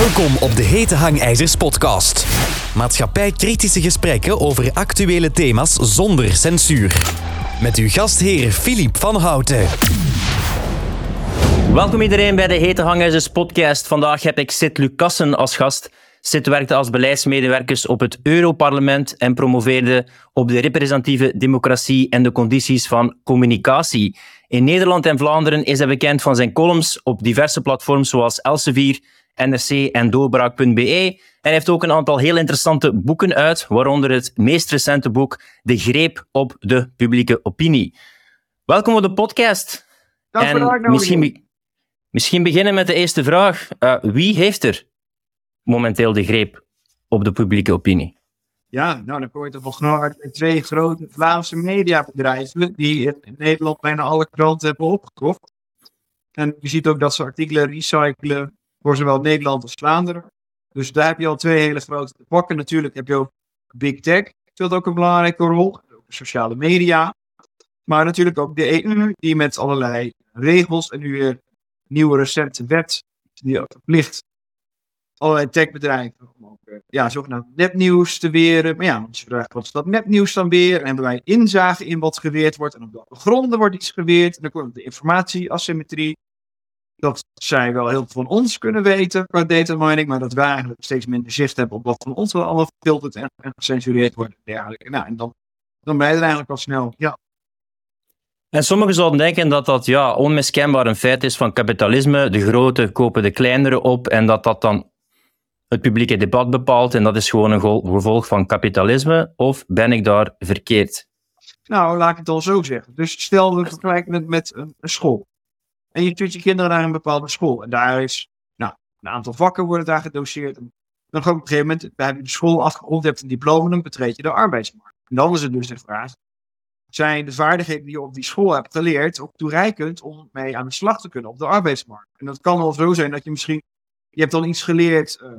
Welkom op de Hete Hangijzers podcast. Maatschappij-kritische gesprekken over actuele thema's zonder censuur. Met uw gastheer Filip van Houten. Welkom iedereen bij de Hete Hangijzers podcast. Vandaag heb ik Sid Lucassen als gast. Sid werkte als beleidsmedewerkers op het Europarlement en promoveerde op de representatieve democratie en de condities van communicatie. In Nederland en Vlaanderen is hij bekend van zijn columns op diverse platforms zoals Elsevier, NRC en Doorbraak.be. Hij heeft ook een aantal heel interessante boeken uit, waaronder het meest recente boek De Greep op de Publieke Opinie. Welkom op de podcast. Dank voor de En misschien, be- misschien beginnen met de eerste vraag. Eh, wie heeft er momenteel de greep op de publieke opinie? Ja, nou dan kom je toch wel snel uit met twee grote Vlaamse mediabedrijven die in Nederland bijna alle kranten hebben opgekocht. En je ziet ook dat ze artikelen recyclen voor zowel Nederland als Vlaanderen. Dus daar heb je al twee hele grote te pakken. Natuurlijk heb je ook Big Tech, speelt ook een belangrijke rol. Sociale media. Maar natuurlijk ook de EU, die met allerlei regels en nu weer nieuwe recente wet, die verplicht allerlei techbedrijven om ook eh, ja, zogenaamd nepnieuws te weren. Maar ja, als je vraagt wat is dat nepnieuws dan weer? En hebben wij inzage in wat geweerd wordt en op welke gronden wordt iets geweerd? En dan komt de informatieasymmetrie. Dat zij wel heel veel van ons kunnen weten qua data mining, maar dat wij eigenlijk steeds minder zicht hebben op wat van ons wel allemaal gefilterd en, en gecensureerd wordt. en dergelijke. Nou, en dan, dan ben je er eigenlijk al snel. Ja, En sommigen zouden denken dat dat ja, onmiskenbaar een feit is van kapitalisme. De grote kopen de kleinere op en dat dat dan het publieke debat bepaalt en dat is gewoon een gevolg van kapitalisme. Of ben ik daar verkeerd? Nou, laat ik het al zo zeggen. Dus stel, we vergelijken het met een school. En je stuurt je kinderen naar een bepaalde school. En daar is, nou, een aantal vakken worden daar gedoseerd. En dan op een gegeven moment, heb je de school afgerond, hebt een diploma, dan betreed je de arbeidsmarkt. En dan is het dus de vraag, zijn de vaardigheden die je op die school hebt geleerd ook toereikend om mee aan de slag te kunnen op de arbeidsmarkt? En dat kan wel zo zijn dat je misschien, je hebt dan iets geleerd, eh,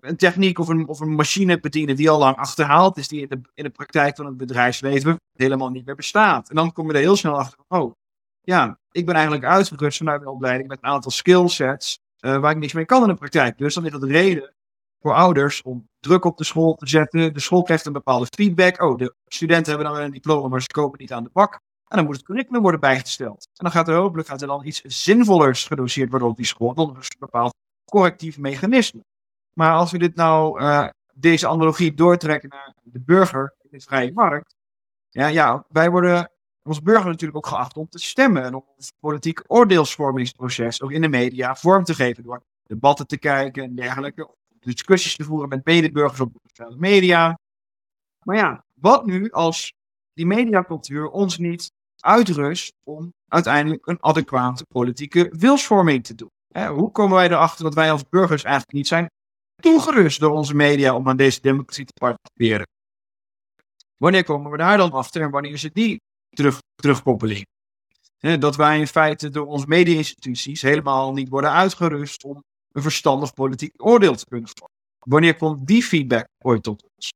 een techniek of een, of een machine bedienen die al lang achterhaald is, die in de, in de praktijk van het bedrijfsleven helemaal niet meer bestaat. En dan kom je er heel snel achter, oh, ja, ik ben eigenlijk uitgerust vanuit mijn opleiding met een aantal skillsets eh, waar ik niks mee kan in de praktijk. Dus dan is dat reden voor ouders om druk op de school te zetten. De school krijgt een bepaalde feedback. Oh, de studenten hebben dan wel een diploma, maar ze komen niet aan de bak. En dan moet het curriculum worden bijgesteld. En dan gaat er hopelijk gaat er dan iets zinvollers gedoseerd worden op die school. Dan een bepaald correctief mechanisme. Maar als we dit nou, eh, deze analogie doortrekken naar de burger in de vrije markt. Ja, ja, wij worden als burger natuurlijk ook geacht om te stemmen. En om ons politiek oordeelsvormingsproces ook in de media vorm te geven. Door debatten te kijken en dergelijke. Discussies te voeren met medeburgers op de sociale media. Maar ja, wat nu als die mediacultuur ons niet uitrust om uiteindelijk een adequate politieke wilsvorming te doen? Hoe komen wij erachter dat wij als burgers eigenlijk niet zijn toegerust door onze media om aan deze democratie te participeren? Wanneer komen we daar dan achter en wanneer is het die terug, terugkoppeling? Dat wij in feite door onze media-instituties helemaal niet worden uitgerust om een verstandig politiek oordeel te kunnen vormen. Wanneer komt die feedback ooit tot ons?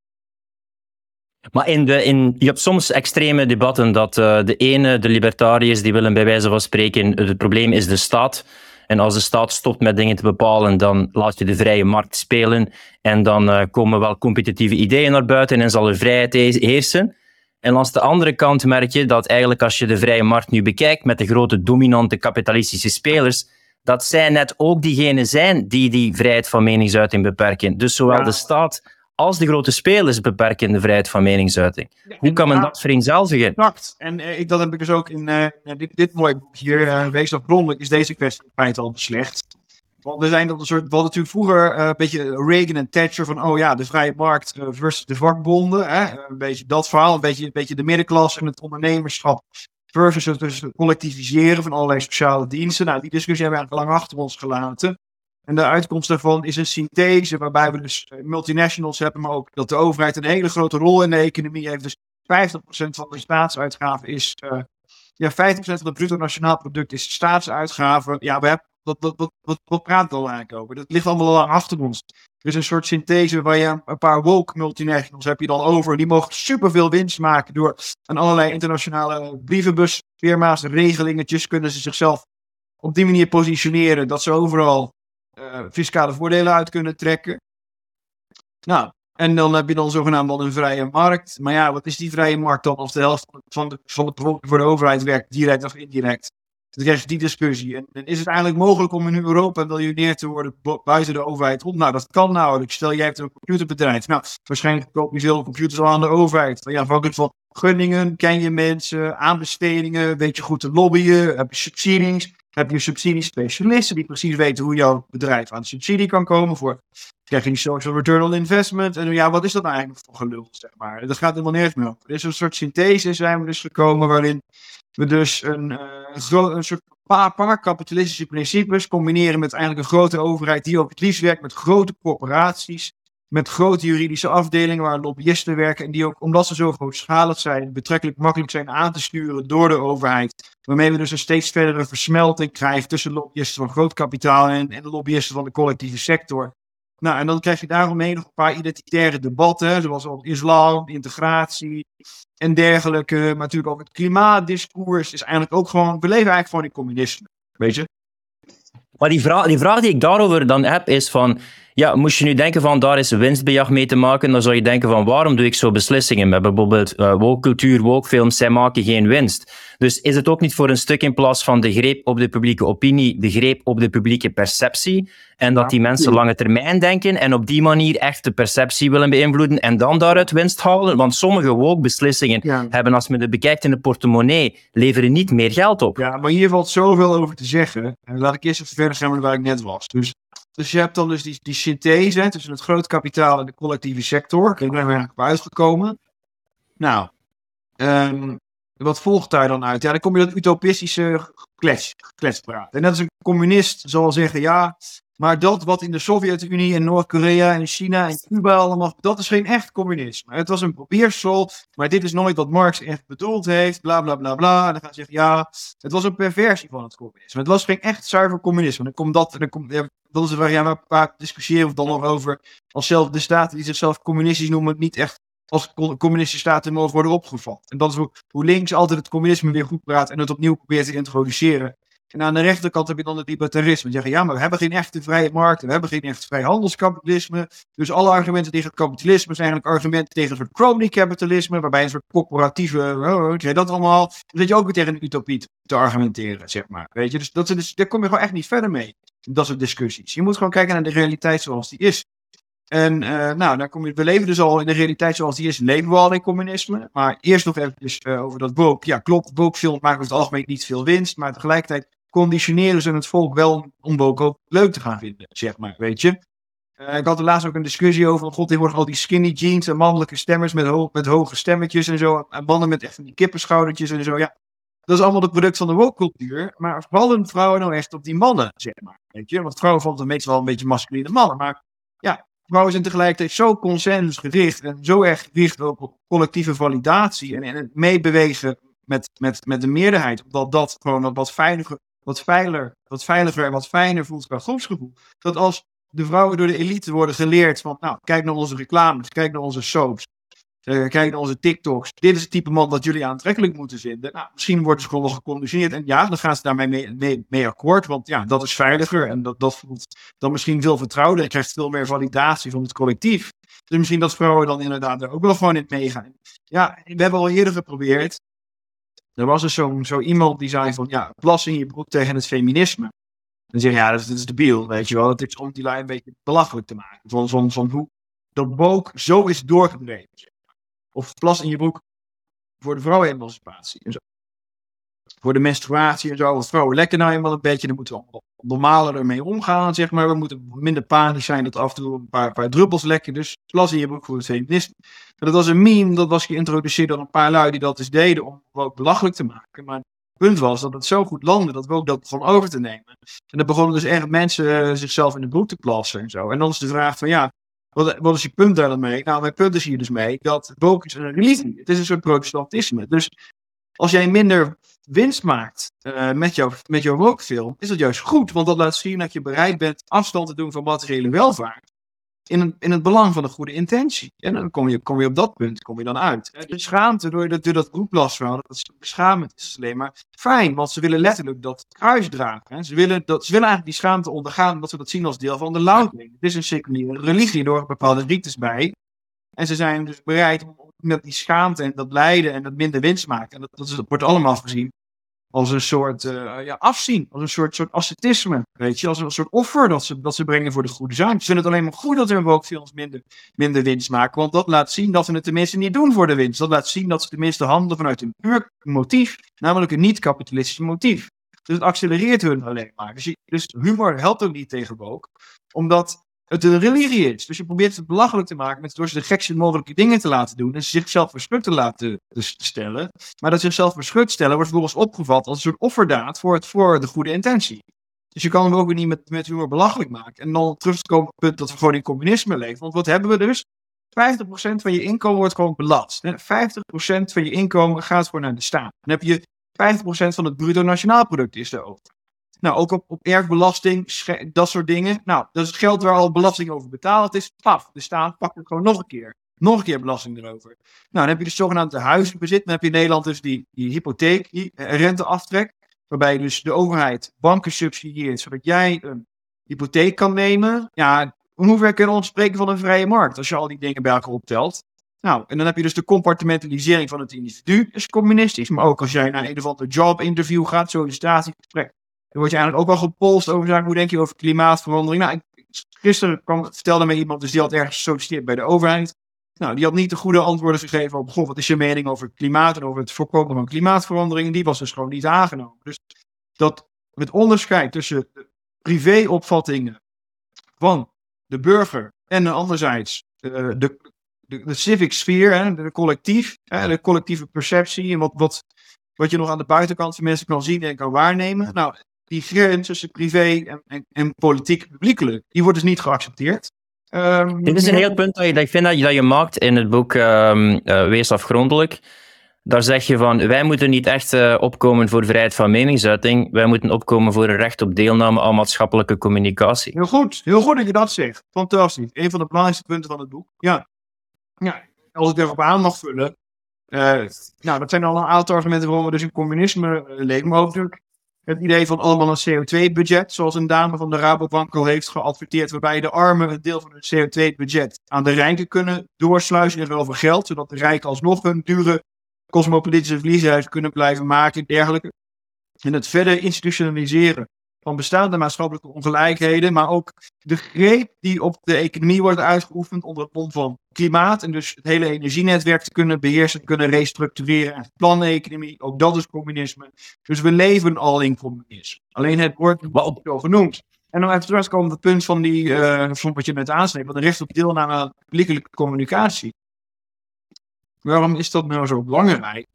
Maar in de, in, je hebt soms extreme debatten dat eh, de ene, de libertariërs, die willen bij wijze van spreken, het probleem is de staat. En als de staat stopt met dingen te bepalen, dan laat je de vrije markt spelen. En dan eh, komen wel competitieve ideeën naar buiten en zal er vrijheid he- heersen. En langs de andere kant merk je dat eigenlijk als je de vrije markt nu bekijkt met de grote dominante kapitalistische spelers, dat zij net ook diegenen zijn die die vrijheid van meningsuiting beperken. Dus zowel Ja. de staat als de grote spelers beperken de vrijheid van meningsuiting. Hoe kan men dat vereenzelvigen? Exact. En eh, ik, dat heb ik dus ook in eh, dit, dit mooie boek hier, eh Wees afgrondelijk, is deze kwestie in feite al beslecht. Want we zijn dat een soort, hadden natuurlijk vroeger eh, een beetje Reagan en Thatcher van, oh ja, de vrije markt eh, versus de vakbonden. Hè? Een beetje dat verhaal, een beetje, een beetje de middenklasse en het ondernemerschap versus het, dus collectiviseren van allerlei sociale diensten. Nou, die discussie hebben we eigenlijk lang achter ons gelaten. En de uitkomst daarvan is een synthese waarbij we dus eh, multinationals hebben, maar ook dat de overheid een hele grote rol in de economie heeft. Dus 50% van de staatsuitgaven is, eh, ja, 50% van het bruto nationaal product is staatsuitgaven. Ja, we hebben, wat, wat, wat, praat er al eigenlijk over? Dat ligt allemaal al achter ons. Er is een soort synthese waar je een paar woke multinationals heb je dan over. Die mogen superveel winst maken door aan allerlei internationale brievenbusfirma's, regelingetjes, kunnen ze zichzelf op die manier positioneren dat ze overal eh, fiscale voordelen uit kunnen trekken. Nou, en dan heb je dan zogenaamd al een vrije markt. Maar ja, wat is die vrije markt dan als de helft van de, van de voor de overheid werkt, direct of indirect? Krijg die discussie. En, is het eigenlijk mogelijk om in Europa miljonair te worden buiten de overheid om? Nou, dat kan nauwelijks. Stel, jij hebt een computerbedrijf. Nou, waarschijnlijk koop je veel computers al aan de overheid. Ja, afhankelijk van gunningen, ken je mensen, aanbestedingen, weet je goed te lobbyen, heb je subsidies. Heb je subsidiespecialisten die precies weten hoe jouw bedrijf aan subsidie kan komen voor krijg je social return on investment. En ja, wat is dat nou eigenlijk voor gelul, zeg maar. Dat gaat helemaal nergens meer. Er is een soort synthese zijn we dus gekomen waarin we dus een, uh, een, soort paar, kapitalistische principes combineren met eigenlijk een grote overheid die ook het liefst werkt met grote corporaties met grote juridische afdelingen waar lobbyisten werken en die ook, omdat ze zo grootschalig zijn, betrekkelijk makkelijk zijn aan te sturen door de overheid. Waarmee we dus een steeds verdere versmelting krijgen tussen lobbyisten van groot kapitaal en, en lobbyisten van de collectieve sector. Nou, en dan krijg je daaromheen nog een paar identitaire debatten, zoals over islam, integratie en dergelijke. Maar natuurlijk ook het klimaatdiscours is eigenlijk ook gewoon, we leven eigenlijk gewoon in communisme, weet je. Maar die vraag, die vraag die ik daarover dan heb is van, ja, moest je nu denken van daar is winstbejag mee te maken, dan zou je denken van waarom doe ik zo beslissingen met bijvoorbeeld uh, woke cultuur, woke films, zij maken geen winst. Dus is het ook niet voor een stuk in plaats van de greep op de publieke opinie, de greep op de publieke perceptie en dat die mensen lange termijn denken en op die manier echt de perceptie willen beïnvloeden en dan daaruit winst halen? Want sommige woke beslissingen hebben, als men het bekijkt in de portemonnee, leveren niet meer geld op. Ja, maar hier valt zoveel over te zeggen. Laat ik eerst even verder gaan waar ik net was. Dus dus je hebt dan dus die, die synthese tussen het groot kapitaal en de collectieve sector. Ik ben er eigenlijk op uitgekomen. Nou, um, wat volgt daar dan uit? Ja, dan kom je dat utopistische klets, kletspraat. En dat is een communist zal zeggen, ja, maar dat wat in de Sovjet-Unie en Noord-Korea en China en Cuba allemaal, dat is geen echt communisme. Het was een probeersel, maar dit is nooit wat Marx echt bedoeld heeft, bla bla bla bla. En dan gaan ze zeggen, ja, het was een perversie van het communisme. Het was geen echt zuiver communisme. Dan komt dat, dan komt, dat is waar ja, we discussiëren of dan nog over, als zelf de staten die zichzelf communistisch noemen, niet echt als communistische staten mogen worden opgevat. En dat is hoe, hoe links altijd het communisme weer goed praat en het opnieuw probeert te introduceren. En aan de rechterkant heb je dan het libertarisme. Die zeggen, ja, maar we hebben geen echte vrije markt. We hebben geen echt vrij handelskapitalisme. Dus alle argumenten tegen het kapitalisme zijn eigenlijk argumenten tegen een soort crony capitalisme. Waarbij een soort corporatieve, oh, oh dat allemaal. Dan zit je ook weer tegen een utopie te argumenteren, zeg maar. Weet je, dus, dat, dus daar kom je gewoon echt niet verder mee. Dat soort discussies. Je moet gewoon kijken naar de realiteit zoals die is. En uh, nou, dan kom je, we leven dus al in de realiteit zoals die is, leven we al in communisme. Maar eerst nog even uh, over dat woke. Ja, klopt, woke maken over het algemeen niet veel winst. Maar tegelijkertijd conditioneren ze het volk wel om woke ook leuk te gaan vinden, zeg maar, weet je. Uh, ik had er laatst ook een discussie over, god, worden al die skinny jeans en mannelijke stemmers met, met hoge stemmetjes en zo. En mannen met echt die kippenschoudertjes en zo, ja. Dat is allemaal het product van de woke cultuur. Maar vallen vrouwen nou echt op die mannen, zeg maar, weet je. Want vrouwen vonden meestal wel een beetje masculine mannen. Maar ja, vrouwen zijn tegelijkertijd zo consensusgericht en zo erg gericht op collectieve validatie en, en het meebewegen met, met, met de meerderheid. Omdat dat gewoon wat veiliger, wat, veiler, wat veiliger en wat fijner voelt qua groepsgevoel. Dat als de vrouwen door de elite worden geleerd van, nou, kijk naar onze reclames, kijk naar onze soaps, uh, kijk naar onze TikToks. Dit is het type man dat jullie aantrekkelijk moeten vinden. Nou, misschien worden ze gewoon wel geconditioneerd. En ja, dan gaan ze daarmee mee, akkoord. Want ja, dat is veiliger. En dat, dat voelt dan misschien veel vertrouwder. Je krijgt veel meer validatie van het collectief. Dus misschien dat vrouwen dan inderdaad er ook wel gewoon in meegaan. Ja, we hebben al eerder geprobeerd. Er was dus zo, zo iemand die zei van, ja, plas in je broek tegen het feminisme. Dan zeg je, ja, dat is, dat is debiel, weet je wel. Het is om die lijn een beetje belachelijk te maken. Van, van, van hoe dat boek zo is doorgedreven. Of plas in je broek voor de vrouwenemancipatie. En zo. Voor de menstruatie en zo. Want vrouwen lekker nou eenmaal een beetje. Dan moeten we normaler ermee omgaan, zeg maar. We moeten minder panisch zijn dat af en toe een paar, paar druppels lekken. Dus plas in je broek voor het feminisme. Dat was een meme, dat was geïntroduceerd door een paar lui die dat dus deden om het ook belachelijk te maken. Maar het punt was dat het zo goed landde dat we ook dat begonnen over te nemen. En dan begonnen dus echt mensen eh, zichzelf in de broek te plassen en zo. En dan is de vraag van ja, wat, is je punt daar dan mee? Nou, mijn punt is hier dus mee dat woke is een religie. Het is een soort protestantisme. Dus als jij minder winst maakt uh, met, jouw, met jouw woke film, is dat juist goed. Want dat laat zien dat je bereid bent afstand te doen van materiële welvaart. In het, in het belang van de goede intentie. En dan kom je, kom je op dat punt kom je dan uit. De schaamte door, door dat roeplastverhaal, dat is beschamend is alleen maar fijn, want ze willen letterlijk dat kruis dragen. Ze, willen dat, ze willen eigenlijk die schaamte ondergaan, omdat ze dat zien als deel van de louting. Het is een seculiere religie, door bepaalde rites bij. En ze zijn dus bereid om met die schaamte en dat lijden en dat minder winst maken. En dat, dat, dat wordt allemaal gezien als een soort uh, ja, afzien, als een soort, soort ascetisme, weet je, als een soort offer dat ze, dat ze brengen voor de goede zaak. Ze vinden het alleen maar goed dat we ook films minder, minder winst maken, want dat laat zien dat ze het tenminste niet doen voor de winst. Dat laat zien dat ze tenminste handelen vanuit een puur motief, namelijk een niet-kapitalistisch motief. Dus het accelereert hun alleen maar. Dus, dus humor helpt ook niet tegen woke, omdat het een religie is. Dus je probeert het belachelijk te maken met, door ze de gekste mogelijke dingen te laten doen en ze zichzelf beschut te laten te stellen. Maar dat zichzelf beschut stellen wordt vervolgens opgevat als een soort offerdaad voor, het, voor de goede intentie. Dus je kan hem ook weer niet met, met humor belachelijk maken. En dan terug te komen op het punt dat we gewoon in communisme leven. Want wat hebben we dus? 50% van je inkomen wordt gewoon belast. 50% van je inkomen gaat gewoon naar de staat. Dan heb je 50% van het bruto nationaal product is erover. Nou, ook op, op erfbelasting, dat soort dingen. Nou, dat is het geld waar al belasting over betaald is. Paf, de staat pakt het gewoon nog een keer. Nog een keer belasting erover. Nou, dan heb je de zogenaamde huizenbezit. Dan heb je in Nederland dus die, die hypotheek, die renteaftrek. Waarbij dus de overheid banken subsidieert, zodat jij een hypotheek kan nemen. Ja, in hoeverre kunnen we ons spreken van een vrije markt, als je al die dingen bij elkaar optelt. Nou, en dan heb je dus de compartimentalisering van het individu, dat is communistisch. Maar ook als jij naar een of ander jobinterview gaat, sollicitatiegesprek, word je eigenlijk ook wel gepolst over zaken. Hoe denk je over klimaatverandering? Nou, ik, gisteren kwam, vertelde me iemand, dus die had ergens gesolliciteerd bij de overheid. Nou, die had niet de goede antwoorden gegeven op, goh, wat is je mening over klimaat en over het voorkomen van klimaatverandering? Die was dus gewoon niet aangenomen. Dus dat het onderscheid tussen de privéopvattingen van de burger en anderzijds uh, de, de, de, civic sfeer, de collectief, de collectieve perceptie en wat, wat, wat je nog aan de buitenkant van mensen kan zien en kan waarnemen. Nou, die grens tussen privé en, en, en politiek publiekelijk, die wordt dus niet geaccepteerd. Um, Dit is een heel punt dat, je, dat ik vind dat je, dat je maakt in het boek um, uh, Wees afgrondelijk. Daar zeg je van, wij moeten niet echt uh, opkomen voor vrijheid van meningsuiting, wij moeten opkomen voor een recht op deelname aan maatschappelijke communicatie. Heel goed, heel goed dat je dat zegt. Fantastisch. Een van de belangrijkste punten van het boek. Ja, ja als ik erop aan mag vullen. Uh, nou, dat zijn al een aantal argumenten waarom we dus in communisme leven. Maar ook natuurlijk het idee van allemaal een CO2-budget, zoals een dame van de Rabobank al heeft geadverteerd, waarbij de armen een deel van hun CO2-budget aan de rijken kunnen doorsluizen in ruil geld, zodat de rijken alsnog hun dure cosmopolitische vlieshuis kunnen blijven maken en dergelijke. En het verder institutionaliseren van bestaande maatschappelijke ongelijkheden, maar ook de greep die op de economie wordt uitgeoefend onder het mond van klimaat. En dus het hele energienetwerk te kunnen beheersen, te kunnen restructureren. En planeconomie, ook dat is communisme. Dus we leven al in communisme. Alleen het wordt wel zo genoemd. En dan even terug komen op het punt van, die, uh, van wat je net aansneemt, van de recht op deelname aan publiekelijke communicatie. Waarom is dat nou zo belangrijk?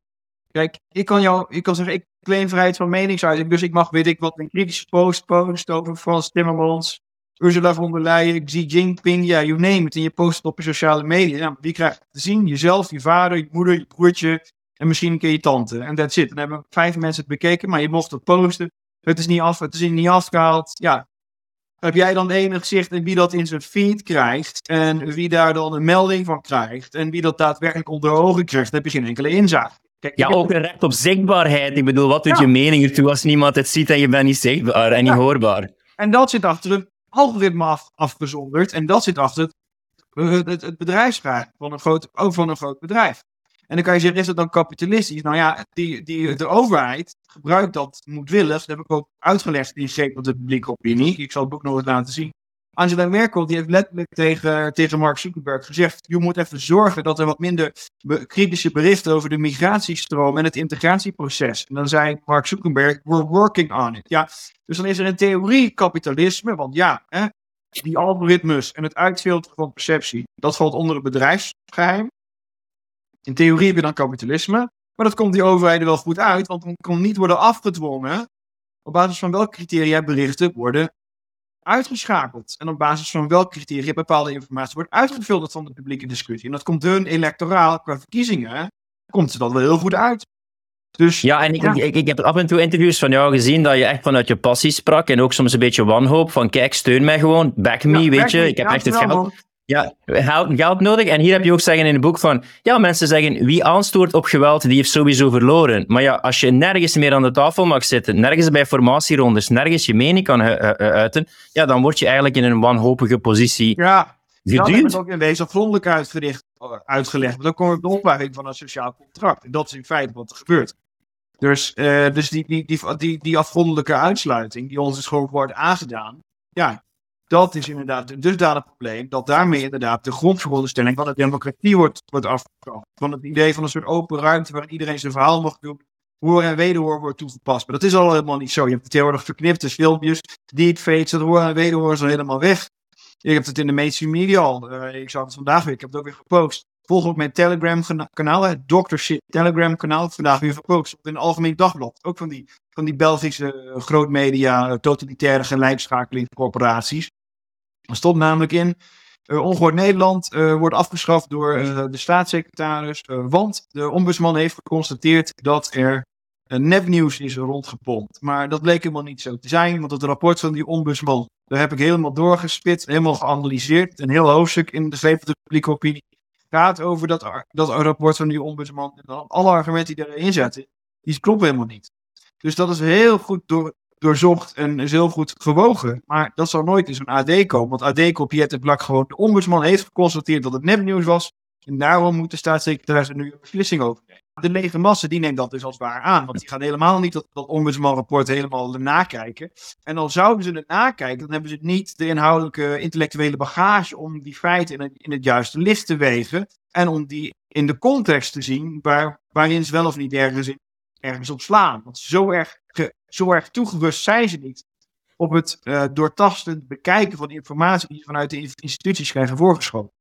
Kijk, ik kan, jou, ik kan zeggen, ik claim vrijheid van meningsuiting. Dus ik mag, weet ik wat, een kritische post posten over Frans Timmermans, Ursula von der Leyen, Xi Jinping, ja, you name it. En je post het op je sociale media. Nou, wie krijgt het te zien? Jezelf, je vader, je moeder, je broertje en misschien een keer je tante. En that's it. Dan hebben vijf mensen het bekeken, maar je mocht het posten. Het is niet, af, het is niet afgehaald. Ja, heb jij dan enig zicht in wie dat in zijn feed krijgt en wie daar dan een melding van krijgt en wie dat daadwerkelijk onder ogen krijgt, heb je geen enkele inzage. Kijk, ja, ook een recht op zichtbaarheid. Ik bedoel, wat doet je mening ertoe als niemand het ziet en je bent niet zichtbaar en niet hoorbaar? En dat zit achter een algoritme af, afgezonderd. En dat zit achter het, het, het bedrijfsvraag van een groot, ook van een groot bedrijf. En dan kan je zeggen, is dat dan kapitalistisch? Nou ja, die, die, de overheid gebruikt dat moedwillig. Dat heb ik ook uitgelegd in Shape op de publieke opinie. Ik zal het boek nog eens laten zien. Angela Merkel die heeft letterlijk tegen, tegen Mark Zuckerberg gezegd: Je moet even zorgen dat er wat minder kritische berichten over de migratiestroom en het integratieproces. En dan zei Mark Zuckerberg: We're working on it. Ja, dus dan is er in theorie kapitalisme, want ja, hè, die algoritmes en het uitfilteren van perceptie, dat valt onder het bedrijfsgeheim. In theorie heb je dan kapitalisme, maar dat komt die overheden wel goed uit, want dan kan niet worden afgedwongen op basis van welke criteria berichten worden uitgeschakeld. En op basis van welke criteria bepaalde informatie wordt uitgefilterd van de publieke discussie. En dat komt hun electoraal qua verkiezingen, komt ze dat wel heel goed uit. Dus, ja, en ik, Ik, ik, heb af en toe interviews van jou gezien dat je echt vanuit je passie sprak en ook soms een beetje wanhoop van kijk, steun mij gewoon, back me, weet je, ik heb echt het geld. Ja, geld, geld nodig. En hier heb je ook zeggen in het boek van, ja, mensen zeggen, wie aanstoort op geweld, die heeft sowieso verloren. Maar ja, als je nergens meer aan de tafel mag zitten, nergens bij formatierondes, nergens je mening kan uiten, ja, dan word je eigenlijk in een wanhopige positie Ja, dat geduwd. hebben we ook in wezen grondig uitgericht, uitgelegd. Maar dan kom je op de opbouwing van een sociaal contract. En dat is in feite wat er gebeurt. Dus, eh, dus die, die, die, die, die afgrondelijke uitsluiting, die ons is gewoon wordt aangedaan. Ja, dat is inderdaad een dusdanig probleem. Dat daarmee inderdaad de grondveronderstelling van de democratie wordt, wordt afgekomen. Van het idee van een soort open ruimte waarin iedereen zijn verhaal mag doen. Hoor en wederhoor wordt toegepast. Maar dat is al helemaal niet zo. Je hebt het tegenwoordig verknipte filmpjes, deepfakes, dat hoor en wederhoor is al helemaal weg. Je hebt het in de mainstream media al. Eh, ik zag het vandaag weer, ik heb het ook weer gepost. Volg ook mijn Telegram gena- kanaal, het Dr. Shit Telegram kanaal. Vandaag weer gepost op een algemeen dagblad. Ook van die, van die Belgische eh, grootmedia, eh, totalitaire gelijkschakelingscorporaties. Er stond namelijk in, eh, Ongehoord Nederland eh, wordt afgeschaft door eh, de staatssecretaris. want de ombudsman heeft geconstateerd dat er nepnieuws is rondgepompt. Maar dat bleek helemaal niet zo te zijn, want het rapport van die ombudsman, daar heb ik helemaal doorgespit, helemaal geanalyseerd. Een heel hoofdstuk in de Vreemde publieke opinie gaat over dat, dat rapport van die ombudsman. En alle argumenten die erin zitten, die kloppen helemaal niet. Dus dat is heel goed door, doorzocht en is heel goed gewogen. Maar dat zal nooit in zo'n AD komen. Want AD kopieert het blak gewoon. De ombudsman heeft geconstateerd dat het nepnieuws was. En daarom moet de staatssecretaris er nu een beslissing over nemen. De lege massa die neemt dat dus als waar aan. Want die gaan helemaal niet dat, dat ombudsmanrapport helemaal nakijken. En al zouden ze het nakijken, dan hebben ze niet de inhoudelijke intellectuele bagage om die feiten in het, in het juiste licht te wegen. En om die in de context te zien waar, waarin ze wel of niet ergens, ergens op slaan. Want zo erg, zo erg toegerust zijn ze niet op het eh, doortastend bekijken van de informatie die ze vanuit de instituties krijgen voorgeschoten.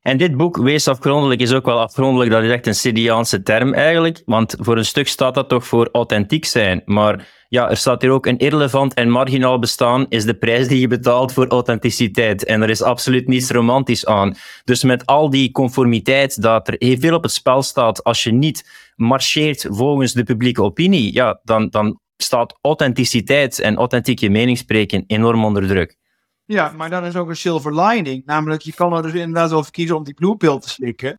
En dit boek, Wees afgrondelijk, is ook wel afgrondelijk. Dat is echt een Sidiaanse term eigenlijk. Want voor een stuk staat dat toch voor authentiek zijn. Maar ja, er staat hier ook een irrelevant en marginaal bestaan is de prijs die je betaalt voor authenticiteit. En er is absoluut niets romantisch aan. Dus met al die conformiteit dat er heel veel op het spel staat, als je niet marcheert volgens de publieke opinie, ja, dan, dan staat authenticiteit en authentiek je mening spreken enorm onder druk. Ja, maar dan is ook een silver lining. Namelijk, je kan er dus inderdaad wel voor kiezen om die bluepill te slikken.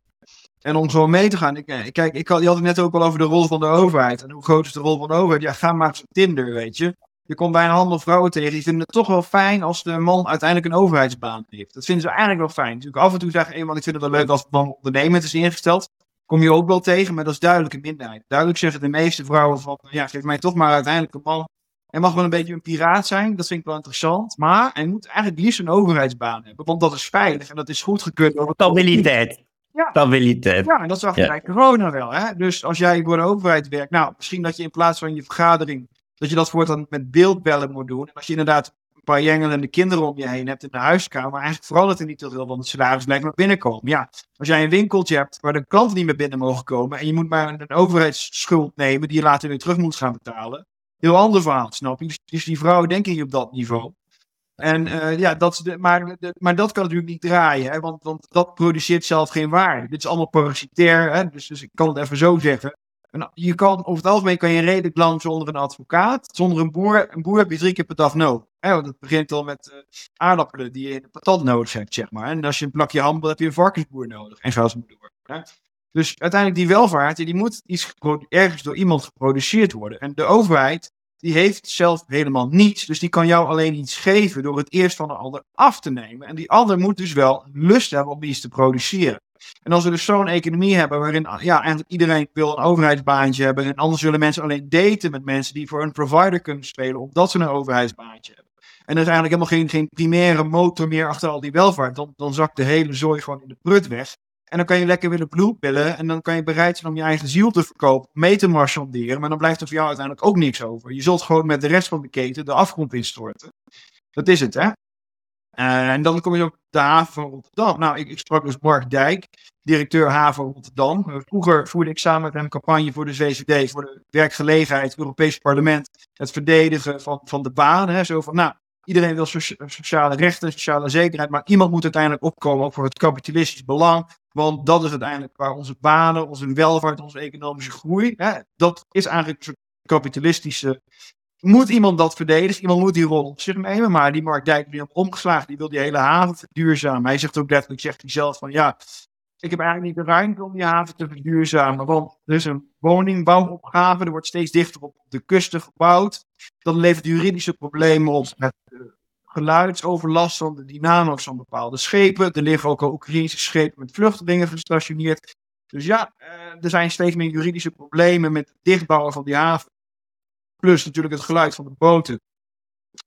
En om zo mee te gaan. Eh, kijk, ik had, je had het net ook al over de rol van de overheid. En hoe groot is de rol van de overheid? Ja, ga maar op Tinder, weet je. Je komt bij een handel vrouwen tegen. Die vinden het toch wel fijn als de man uiteindelijk een overheidsbaan heeft. Dat vinden ze eigenlijk wel fijn. Natuurlijk af en toe zeggen, eenmaal, ik vind het wel leuk als het man ondernemend is ingesteld. Kom je ook wel tegen, maar dat is duidelijk een minderheid. Duidelijk zeggen de meeste vrouwen van, ja, geef mij toch maar uiteindelijk een man. Hij mag wel een beetje een piraat zijn, dat vind ik wel interessant. Maar hij moet eigenlijk liefst een overheidsbaan hebben. Want dat is veilig en dat is goedgekeurd door Stabiliteit. Ja. Stabiliteit. ja, en dat zag je Ja. bij corona wel. Hè? Dus als jij voor de overheid werkt, nou, misschien dat je in plaats van je vergadering, dat je dat voortaan met beeldbellen moet doen. En als je inderdaad paar jengelende kinderen om je heen hebt in de huiskamer, eigenlijk verandert er niet te veel, want het salaris maar binnenkomen. Ja, als jij een winkeltje hebt waar de klanten niet meer binnen mogen komen en je moet maar een overheidsschuld nemen die je later weer terug moet gaan betalen. Heel ander verhaal, snap je? Dus, dus die vrouwen denken niet op dat niveau. En eh, ja, dat, maar, maar dat kan natuurlijk niet draaien, hè, want, want dat produceert zelf geen waarde. Dit is allemaal parasitair, hè, dus, dus ik kan het even zo zeggen. Je kan, over het algemeen kan je redelijk lang zonder een advocaat. Zonder een boer, een boer heb je drie keer per dag nodig. Want het begint al met eh, aardappelen die je in de patat nodig hebt, zeg maar. En als je een plakje ham heb je een varkensboer nodig. En moet door. Dus uiteindelijk die welvaart, die moet iets ergens door iemand geproduceerd worden. En de overheid, die heeft zelf helemaal niets. Dus die kan jou alleen iets geven door het eerst van de ander af te nemen. En die ander moet dus wel lust hebben om iets te produceren. En als we dus zo'n economie hebben waarin ja, eigenlijk iedereen wil een overheidsbaantje hebben. En anders willen mensen alleen daten met mensen die voor een provider kunnen spelen omdat ze een overheidsbaantje hebben. En er is eigenlijk helemaal geen, geen primaire motor meer achter al die welvaart. Dan, dan zakt de hele zooi gewoon in de prut weg. En dan kan je lekker willen bloedpillen. En dan kan je bereid zijn om je eigen ziel te verkopen. Mee te marchanderen. Maar dan blijft er voor jou uiteindelijk ook niks over. Je zult gewoon met de rest van de keten de afgrond instorten. Dat is het, hè? Eh, en dan kom je op de haven van Rotterdam. Nou, ik, ik sprak dus Mark Dijk, directeur haven Rotterdam. Eh, Vroeger voerde ik samen met hem campagne voor de VVD, voor de werkgelegenheid, het Europees Parlement, het verdedigen van, van de baan. Hè, zo van, nou, iedereen wil socia- sociale rechten, sociale zekerheid, maar iemand moet uiteindelijk opkomen ook voor het kapitalistisch belang. Want dat is uiteindelijk waar onze banen, onze welvaart, onze economische groei, hè, dat is eigenlijk een soort kapitalistische moet iemand dat verdedigen. Iemand moet die rol op zich nemen. Maar die Mark Dijk die omgeslagen. Die wil die hele haven verduurzamen. Hij zegt ook letterlijk, zegt hij zelf van ja, ik heb eigenlijk niet de ruimte om die haven te verduurzamen. Want er is een woningbouwopgave. Er wordt steeds dichter op de kusten gebouwd. Dat levert juridische problemen op met uh, geluidsoverlast van de dynamos van bepaalde schepen. Er liggen ook al Oekraïnse schepen met vluchtelingen gestationeerd. Dus ja, uh, er zijn steeds meer juridische problemen met het dichtbouwen van die haven. Plus natuurlijk het geluid van de boten.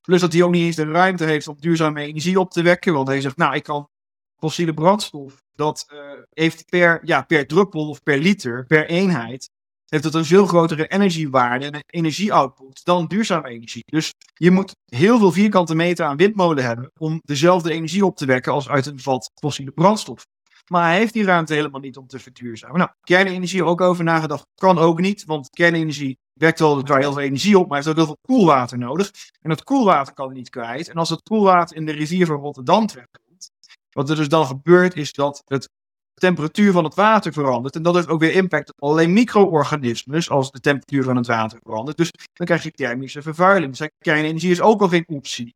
Plus dat hij ook niet eens de ruimte heeft om duurzame energie op te wekken. Want hij zegt, nou, ik kan fossiele brandstof. Dat uh, heeft per, ja, per druppel of per liter, per eenheid, heeft het een veel grotere energiewaarde en energieoutput dan duurzame energie. Dus je moet heel veel vierkante meter aan windmolen hebben om dezelfde energie op te wekken als uit een vat fossiele brandstof. Maar hij heeft die ruimte helemaal niet om te verduurzamen. Nou, kernenergie ook over nagedacht. Kan ook niet, want kernenergie werkt wel daar heel veel energie op, maar heeft ook heel veel koelwater nodig. En dat koelwater kan niet kwijt. En als het koelwater in de rivier van Rotterdam terechtkomt, wat er dus dan gebeurt, is dat het temperatuur van het water verandert. En dat heeft ook weer impact op alleen micro-organismen, als de temperatuur van het water verandert. Dus dan krijg je thermische vervuiling. Dus kernenergie is ook al geen optie.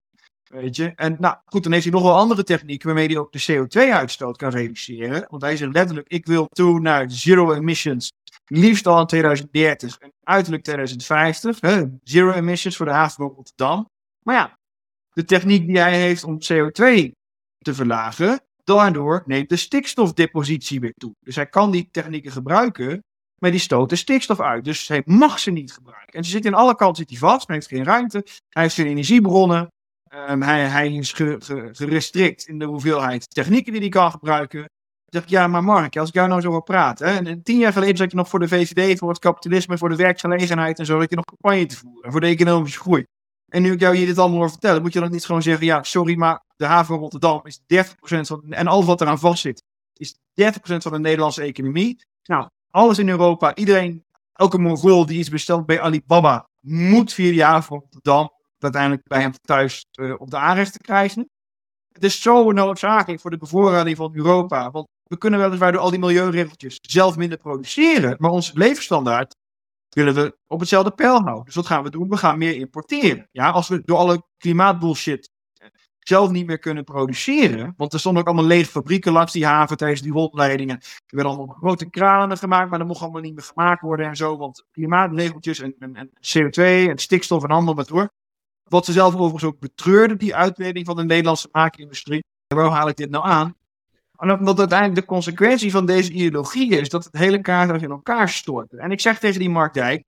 Weet je? En nou goed, dan heeft hij nog wel andere technieken waarmee hij ook de CO2-uitstoot kan reduceren. Want hij zegt letterlijk: ik wil toe naar zero emissions. Liefst al in 2030 en uiterlijk 2050. Hè? Zero emissions voor de haven van Rotterdam. Maar ja, de techniek die hij heeft om CO2 te verlagen, daardoor neemt de stikstofdepositie weer toe. Dus hij kan die technieken gebruiken, maar die stoten stikstof uit. Dus hij mag ze niet gebruiken. En ze zitten in alle kanten zit hij vast, hij heeft geen ruimte, hij heeft geen energiebronnen. Um, hij, hij, is gerestrikt in de hoeveelheid technieken die hij kan gebruiken. Ik dacht, ja, maar Mark, als ik jou nou zo wil praten. Hè, en tien jaar geleden zat je nog voor de VVD, voor het kapitalisme, voor de werkgelegenheid en zo, dat je nog campagne te voeren. Voor de economische groei. En nu ik jou hier dit allemaal hoor vertellen, moet je dan niet gewoon zeggen, ja, sorry, maar de haven van Rotterdam is 30% van, en alles wat eraan vastzit, is 30% van de Nederlandse economie. Nou, alles in Europa, iedereen, elke Mongool die iets bestelt bij Alibaba, moet via de haven van Rotterdam uiteindelijk bij hem thuis uh, op de aanrecht te krijgen. Het is zo noodzakelijk voor de bevoorrading van Europa. Want we kunnen weliswaar door al die milieuregeltjes zelf minder produceren. Maar onze levensstandaard willen we op hetzelfde pijl houden. Dus wat gaan we doen? We gaan meer importeren. Ja, als we door alle klimaatbullshit zelf niet meer kunnen produceren. Want er stonden ook allemaal lege fabrieken langs die haven tijdens die rondleidingen. Er werden allemaal grote kranen gemaakt, maar dat mocht allemaal niet meer gemaakt worden en zo. Want klimaatregeltjes en, en, en CO2 en stikstof en handel met door. Wat ze zelf overigens ook betreurde, die uitbreiding van de Nederlandse maakindustrie. En waarom haal ik dit nou aan? Omdat uiteindelijk de consequentie van deze ideologie is dat het hele kaart in elkaar stort. En ik zeg tegen die Mark Dijk,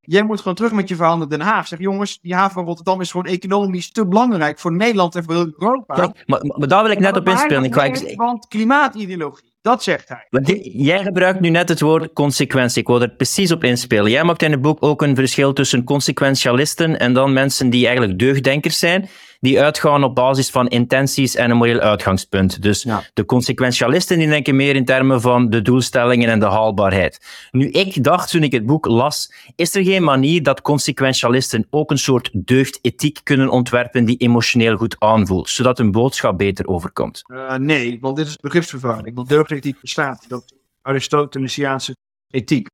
jij moet gewoon terug met je verhaal naar Den Haag. Zeg jongens, die haven van Rotterdam is gewoon economisch te belangrijk voor Nederland en voor Europa. Ja, maar, maar, daar wil ik net op inspelen. Want klimaatideologie. Dat zegt hij. Jij gebruikt nu net het woord consequentie. Ik wil er precies op inspelen. Jij maakt in het boek ook een verschil tussen consequentialisten en dan mensen die eigenlijk deugddenkers zijn, die uitgaan op basis van intenties en een moreel uitgangspunt. Dus ja. de consequentialisten die denken meer in termen van de doelstellingen en de haalbaarheid. Nu, ik dacht toen ik het boek las, is er geen manier dat consequentialisten ook een soort deugdethiek kunnen ontwerpen die emotioneel goed aanvoelt, zodat een boodschap beter overkomt? Uh, nee, want dit is begripsvervuiling. Want deugdethiek bestaat. Dat Aristotelesiaanse ethiek.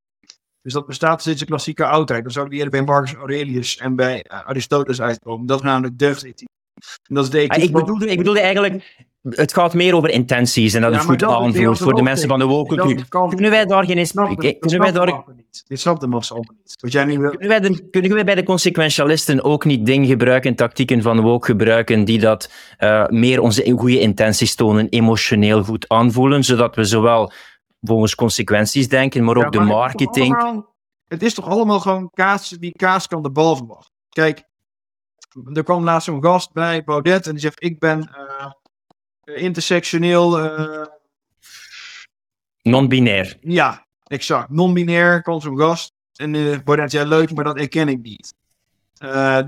Dus dat bestaat sinds de klassieke oudheid. Dan zou die eerder bij Marcus Aurelius en bij Aristoteles uitkomen. Dat is namelijk deugdethiek. Dat is de ah, ik, bedoelde, ik bedoelde eigenlijk, het gaat meer over intenties en dat ja, het goed aanvoelt voor de mensen van de woke Kunnen wij daar geen? Kunnen wij daar... Dit snapt de massa ook niet. Wat jij niet wil... kunnen, wij de, kunnen wij bij de consequentialisten ook niet dingen gebruiken, tactieken van de woke gebruiken, die dat uh, meer onze goede intenties tonen, emotioneel goed aanvoelen, zodat we zowel volgens consequenties denken, maar ook ja, maar de marketing... Het is, allemaal, het is toch allemaal gewoon kaas, die kaas kan de bal verwachten. Kijk, er kwam laatst zo'n gast bij Baudet en die zegt: Ik ben uh, intersectioneel. Uh... Non-binair. Ja, exact. Non-binair kwam zo'n gast. En uh, Baudet zei: Leuk, maar dat herken ik niet.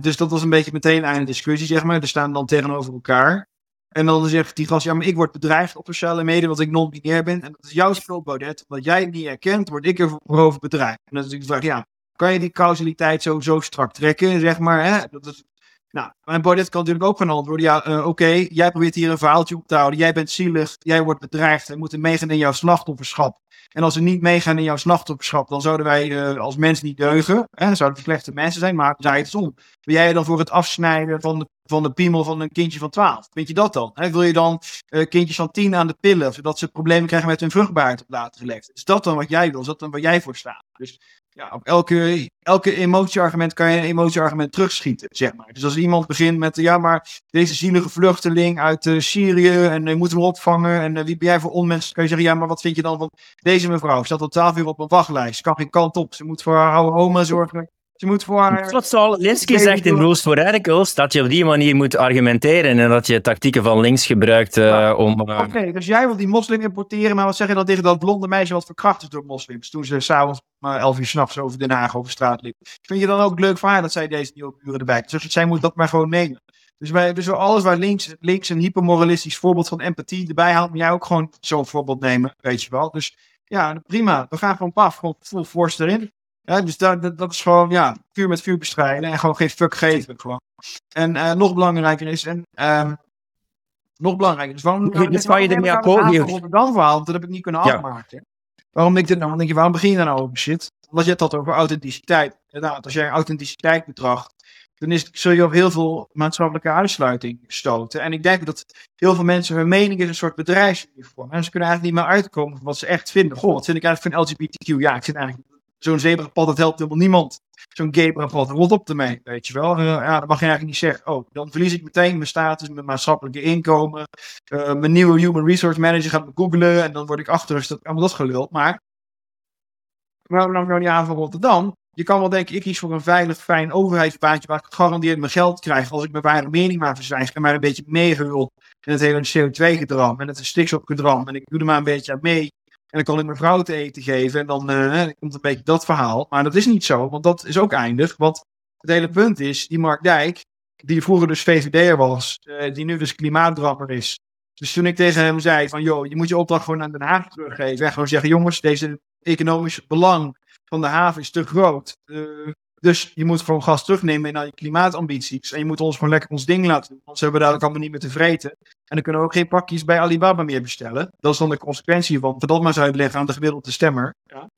dus dat was een beetje meteen einde discussie, zeg maar. Er staan dan tegenover elkaar. En dan zegt die gast, ja, maar ik word bedreigd op sociale media omdat ik non-binair ben. En dat is jouw schuld, Baudet. Omdat jij het niet herkent, word ik er over bedreigd. En dan is ik vraag, ja, kan je die causaliteit zo, zo strak trekken, zeg maar. Hè? Dat is Nou, en Baudet kan natuurlijk ook gaan antwoorden. Ja, uh, oké, jij probeert hier een verhaaltje op te houden. Jij bent zielig, jij wordt bedreigd. We moeten meegaan in jouw slachtofferschap. En als we niet meegaan in jouw slachtofferschap, dan zouden wij uh, als mens niet deugen. Hè? Dan zouden we slechte mensen zijn, maar draai het om. Wil jij dan voor het afsnijden van de, van de piemel van een kindje van 12? Vind je dat dan? Wil je dan uh, kindjes van 10 aan de pillen, zodat ze problemen krijgen met hun vruchtbaarheid op later geleefd? Is dat dan wat jij wil? Is dat dan waar jij voor staat? Dus ja, op elke, elke emotieargument kan je een emotieargument terugschieten, zeg maar. Dus als iemand begint met, ja, maar deze zielige vluchteling uit uh, Syrië en uh, moeten we opvangen en uh, wie ben jij voor onmens? Kan je zeggen, ja, maar wat vind je dan van deze mevrouw? Staat al twaalf uur op een wachtlijst, kan geen kant op. Ze moet voor haar oude oma zorgen. Ze moet voor haar... Wat Saul Linsky zegt in Rules for Radicals, dat je op die manier moet argumenteren en dat je tactieken van links gebruikt ja. om... Oké, okay, dus jij wil die moslim importeren, maar wat zeg je dan tegen dat blonde meisje wat verkracht is door moslims toen ze s'avonds maar elf uur s'nachts over Den Haag over straat liep. Vind je dan ook leuk voor haar dat zij deze nieuwe uren erbij Dus zij moet dat maar gewoon nemen. Dus, wij, dus alles waar links, links een hypermoralistisch voorbeeld van empathie erbij haalt, moet jij ook gewoon zo'n voorbeeld nemen, weet je wel. Dus ja, prima. We gaan gewoon paf, gewoon full force erin. Ja, dus dat, dat, dat, is gewoon, ja, vuur met vuur bestrijden en gewoon geen fuck geven. Gewoon. En uh, nog belangrijker is, en, um, nog belangrijker is, waarom... Dus waar je ermee akkoord Het Rotterdam verhaal, dat heb ik niet kunnen ja. afmaken. Waarom denk ik dit nou? Dan denk je, waarom begin je dan nou over shit? Omdat je het had over authenticiteit. Inderdaad, als jij authenticiteit betracht, dan is, zul je op heel veel maatschappelijke uitsluiting stoten. En ik denk dat heel veel mensen, hun mening is een soort bedrijfsuniform. En ze kunnen eigenlijk niet meer uitkomen van wat ze echt vinden. Goh, wat vind ik eigenlijk van LGBTQ? Ja, ik vind eigenlijk zo'n zebrapad, dat helpt helemaal niemand. Zo'n gamerapad, rot op ermee, weet je wel. Uh, ja, dat mag je eigenlijk niet zeggen. Oh, dan verlies ik meteen mijn status, mijn maatschappelijke inkomen. Uh, mijn nieuwe human resource manager gaat me googlen en dan word ik achterust. Allemaal dat gelul. Maar, waarom nam ik nou niet aan van Rotterdam? Je kan wel denken, ik kies voor een veilig, fijn overheidsbaantje waar ik gegarandeerd mijn geld krijg als ik mijn ware mening maar verzwijg en maar een beetje meegehul in het hele CO2-gedram en het stikstofgedram en ik doe er maar een beetje aan mee en dan kan ik mijn vrouw te eten geven. En dan, uh, komt een beetje dat verhaal. Maar dat is niet zo, want dat is ook eindig. Want het hele punt is, die Mark Dijk, die vroeger dus VVD'er was, uh, die nu dus klimaatdrammer is. Dus toen ik tegen hem zei van, joh, je moet je opdracht gewoon aan Den Haag teruggeven. En gewoon zeggen, jongens, deze economisch belang van de haven is te groot. Uh, dus je moet gewoon gas terugnemen naar je klimaatambities. En je moet ons gewoon lekker ons ding laten doen. Anders hebben we dadelijk allemaal niet meer te vreten. En dan kunnen we ook geen pakjes bij Alibaba meer bestellen. Dat is dan de consequentie van. Dat maar eens uitleggen aan de gemiddelde stemmer. Ja.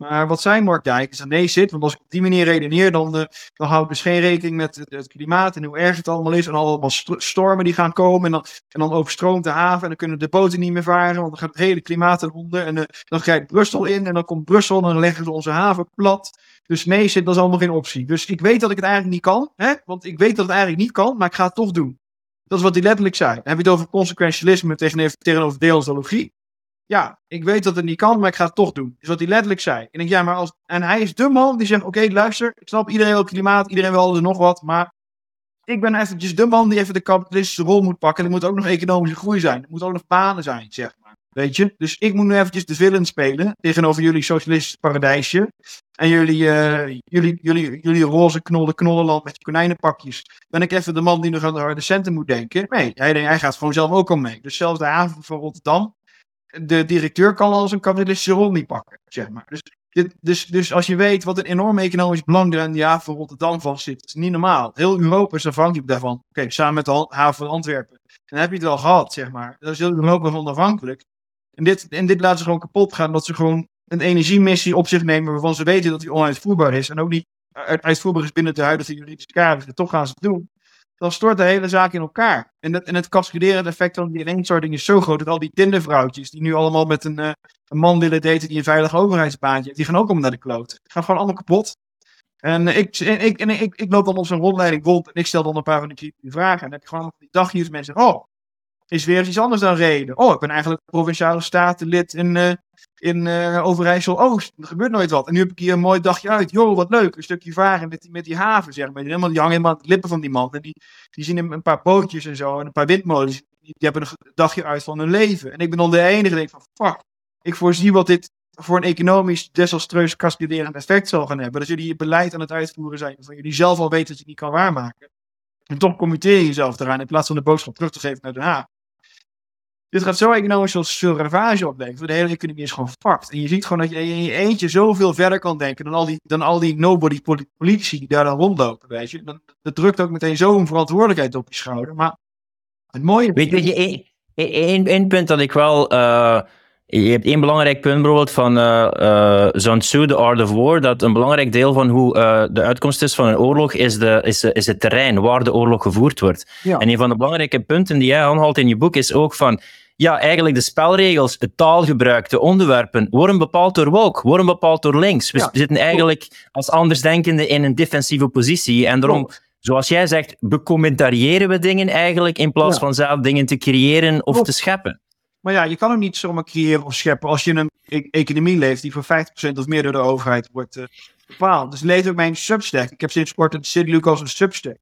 Maar wat zijn Mark Dijk is dat nee zit. Want als ik op die manier redeneer, dan, uh, dan hou ik dus geen rekening met het, het, klimaat en hoe erg het allemaal is. En allemaal stormen die gaan komen. En dan, en dan overstroomt de haven. En dan kunnen de boten niet meer varen. Want dan gaat het hele klimaat eronder. En uh, dan je Brussel in. En dan komt Brussel. En dan leggen ze onze haven plat. Dus nee zit, dat is allemaal geen optie. Dus ik weet dat ik het eigenlijk niet kan. Hè? Want ik weet dat het eigenlijk niet kan. Maar ik ga het toch doen. Dat is wat hij letterlijk zei. Heb je het over consequentialisme tegenover, tegenover deontologie. Ja, ik weet dat het niet kan, maar ik ga het toch doen. Dat is wat hij letterlijk zei. En ik ja, maar als... En hij is de man die zegt, oké, luister, ik snap, iedereen wil klimaat, iedereen wil er nog wat, maar ik ben eventjes de man die even de kapitalistische rol moet pakken. En er moet ook nog economische groei zijn. Er moet ook nog banen zijn, zeg maar. Weet je? Dus ik moet nu eventjes de villain spelen tegenover jullie socialistische paradijsje. En jullie, uh, jullie, jullie, jullie roze knollen knollenland met je konijnenpakjes. Ben ik even de man die nog aan de harde centen moet denken? Nee, hij, hij gaat gewoon zelf ook al mee. Dus zelfs de haven van Rotterdam. De directeur kan al zijn kapitalistische rol niet pakken, zeg maar. Dus, dit, dus, dus als je weet wat een enorm economisch belang er aan die haven van Rotterdam vast zit, is niet normaal. Heel Europa is afhankelijk daarvan. Oké, samen met de haven van Antwerpen. En dan heb je het al gehad, zeg maar. Dat is heel Europa van afhankelijk. En dit, en dit laten ze gewoon kapot gaan, dat ze gewoon een energiemissie op zich nemen waarvan ze weten dat die onuitvoerbaar is. En ook niet uitvoerbaar is binnen de huidige juridische kaders. En toch gaan ze het doen. Dan stort de hele zaak in elkaar. En, dat, en het cascaderende effect van die ineenstorting is zo groot dat al die Tindervrouwtjes die nu allemaal met een, uh, een man willen daten die een veilig overheidsbaantje heeft, die gaan ook allemaal naar de kloot. Die gaan gewoon allemaal kapot. En, ik, en, ik, en ik, ik loop dan op zo'n rondleiding rond en ik stel dan een paar van die vragen. En dan heb ik gewoon die dagjes mensen oh, is weer iets anders dan reden. Oh, ik ben eigenlijk provinciale statenlid uh, in uh, Overijssel-Oost. Er gebeurt nooit wat. En nu heb ik hier een mooi dagje uit. Joh, wat leuk. Een stukje varen met die, met die haven, zeg maar. Die, helemaal, die hangen helemaal aan de lippen van die man. En die, die zien een paar bootjes en zo. En een paar windmolens. Die, hebben een dagje uit van hun leven. En ik ben dan de enige die denkt van, fuck. Ik voorzie wat dit voor een economisch desastreus cascaderend effect zal gaan hebben. Dat jullie je beleid aan het uitvoeren zijn. Van jullie zelf al weten dat je het niet kan waarmaken. En toch committeer je jezelf eraan in plaats van de boodschap terug te geven naar Den Haag. Dit gaat zo economisch als veel ravage opleveren. De hele economie is gewoon fucked. En je ziet gewoon dat je in je eentje zoveel verder kan denken dan al die, dan al die nobody politici die daar dan rondlopen, weet je. Dat, dat drukt ook meteen zo'n verantwoordelijkheid op je schouder. Maar het mooie... Weet je, één, punt dat ik wel... Uh, je hebt één belangrijk punt bijvoorbeeld van uh, uh, Sun Tzu, The Art of War, dat een belangrijk deel van hoe uh, de uitkomst is van een oorlog is, de, is, is het terrein waar de oorlog gevoerd wordt. Ja. En een van de belangrijke punten die jij aanhaalt in je boek is ook van ja, eigenlijk de spelregels, het taalgebruik, de onderwerpen worden bepaald door woke, worden bepaald door links. We ja, zitten eigenlijk als andersdenkenden in een defensieve positie. En daarom, klopt. zoals jij zegt, becommentariëren we dingen eigenlijk in plaats ja. van zelf dingen te creëren of klopt. te scheppen. Maar ja, je kan hem niet zomaar creëren of scheppen als je in een e economie leeft die voor 50% of meer door de overheid wordt uh, bepaald. Dus lees ook mijn Substack. Ik heb sinds kort een Sid Lucas een Substack.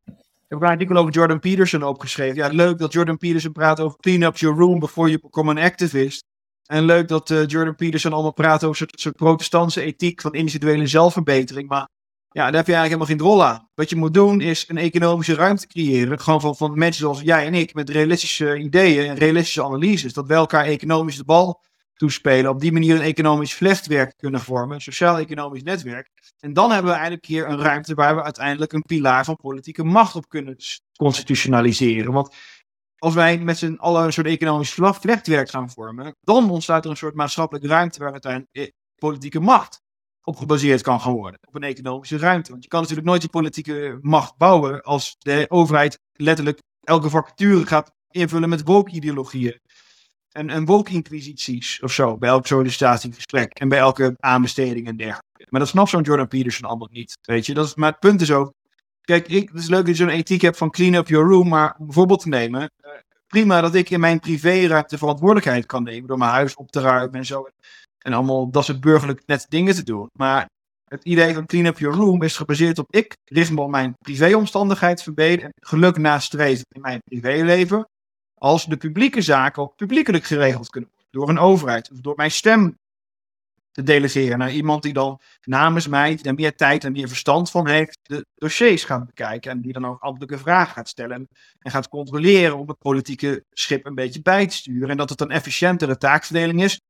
Ik heb een artikel over Jordan Peterson opgeschreven. Ja, leuk dat Jordan Peterson praat over clean up your room before you become an activist. En leuk dat uh, Jordan Peterson allemaal praat over soort, soort protestantse ethiek van individuele zelfverbetering. Maar ja, daar heb je eigenlijk helemaal geen rol aan. Wat je moet doen is een economische ruimte creëren. Gewoon van, van mensen zoals jij en ik met realistische ideeën en realistische analyses. Dat wij elkaar economisch de bal toespelen. Op die manier een economisch vlechtwerk kunnen vormen. Een sociaal-economisch netwerk. En dan hebben we eigenlijk hier een ruimte waar we uiteindelijk een pilaar van politieke macht op kunnen constitutionaliseren. Want als wij met z'n allen een soort economisch vlechtwerk gaan vormen, dan ontstaat er een soort maatschappelijke ruimte waar uiteindelijk politieke macht op gebaseerd kan gaan worden. Op een economische ruimte. Want je kan natuurlijk nooit die politieke macht bouwen als de overheid letterlijk elke vacature gaat invullen met woke-ideologieën. En, en woke-inquisities of zo, bij elk sollicitatiegesprek en bij elke aanbesteding en dergelijke. Maar dat snapt zo'n Jordan Peterson allemaal niet, weet je. Dat is, maar het punt is ook, kijk, ik, het is leuk dat je zo'n ethiek hebt van clean up your room, maar om bijvoorbeeld te nemen, uh, prima dat ik in mijn privéruimte verantwoordelijkheid kan nemen door mijn huis op te ruimen en zo. En allemaal dat soort burgerlijk net dingen te doen. Maar het idee van clean up your room is gebaseerd op ik richt me op mijn privéomstandigheid verbeteren en geluk nastreven in mijn privéleven. Als de publieke zaken ook publiekelijk geregeld kunnen worden door een overheid of door mijn stem te delegeren naar iemand die dan namens mij, die er meer tijd en meer verstand van heeft, de dossiers gaat bekijken en die dan ook ambtelijke vragen gaat stellen en gaat controleren om het politieke schip een beetje bij te sturen en dat het een efficiëntere taakverdeling is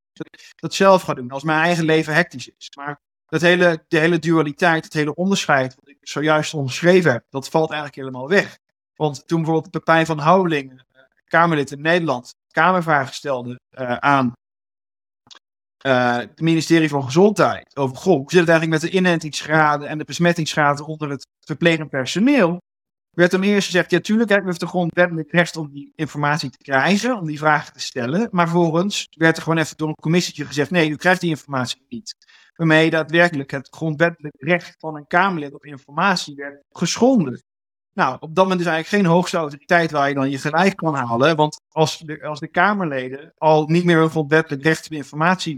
dat zelf ga doen. Als mijn eigen leven hectisch is. Maar dat hele, de hele dualiteit, het hele onderscheid, wat ik zojuist omschreven heb, dat valt eigenlijk helemaal weg. Want toen bijvoorbeeld Pepijn van Houweling, Kamerlid in Nederland, Kamervragen stelde uh, aan uh, het ministerie van Gezondheid over, goh, hoe zit het eigenlijk met de inentingsgraden en de besmettingsgraden onder het verplegend personeel? werd hem eerst gezegd, ja tuurlijk hebben de grondwettelijk recht om die informatie te krijgen, om die vragen te stellen. Maar vervolgens werd er gewoon even door een commissietje gezegd, nee, u krijgt die informatie niet. Waarmee daadwerkelijk het grondwettelijk recht van een Kamerlid op informatie werd geschonden. Nou, op dat moment is eigenlijk geen hoogste autoriteit waar je dan je gelijk kan halen. Want als de, als de Kamerleden al niet meer een grondwettelijk recht op informatie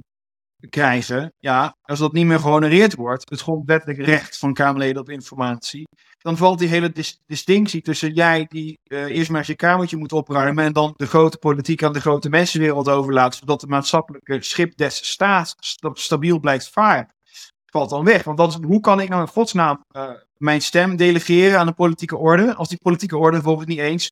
krijgen, ja, als dat niet meer gehonoreerd wordt, het grondwettelijk recht van Kamerleden op informatie, dan valt die hele dis distinctie tussen jij die uh, eerst maar eens je kamertje moet opruimen en dan de grote politiek aan de grote mensenwereld overlaat, zodat de maatschappelijke schip des staats stabiel blijft varen, valt dan weg. Want hoe kan ik nou in godsnaam uh, mijn stem delegeren aan de politieke orde, als die politieke orde bijvoorbeeld niet eens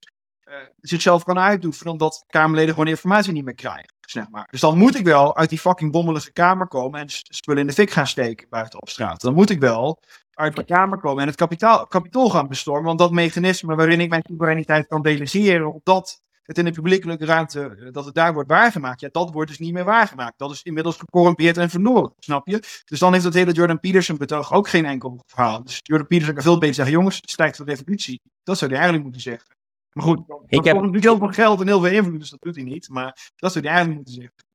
uh, zichzelf kan uitoefenen, omdat Kamerleden gewoon informatie niet meer krijgen. Zeg maar. Dus dan moet ik wel uit die fucking bommelige kamer komen en spullen in de fik gaan steken buiten op straat. Dan moet ik wel uit de Kamer komen en het kapitaal, kapitool gaan bestormen. Want dat mechanisme waarin ik mijn soevereiniteit kan delegeren, opdat het in de publiekelijke ruimte, eh, dat het daar wordt waargemaakt, ja, dat wordt dus niet meer waargemaakt. Dat is inmiddels gecorrumpeerd en verloren, snap je? Dus dan heeft dat hele Jordan Peterson betoog ook geen enkel verhaal. Dus Jordan Peterson kan veel beter zeggen, jongens, het stijgt voor revolutie. Dat zou hij eigenlijk moeten zeggen. Maar goed, ik heb natuurlijk heel veel geld en heel veel invloed, dus dat doet hij niet. Maar dat zou hij eigenlijk moeten zeggen.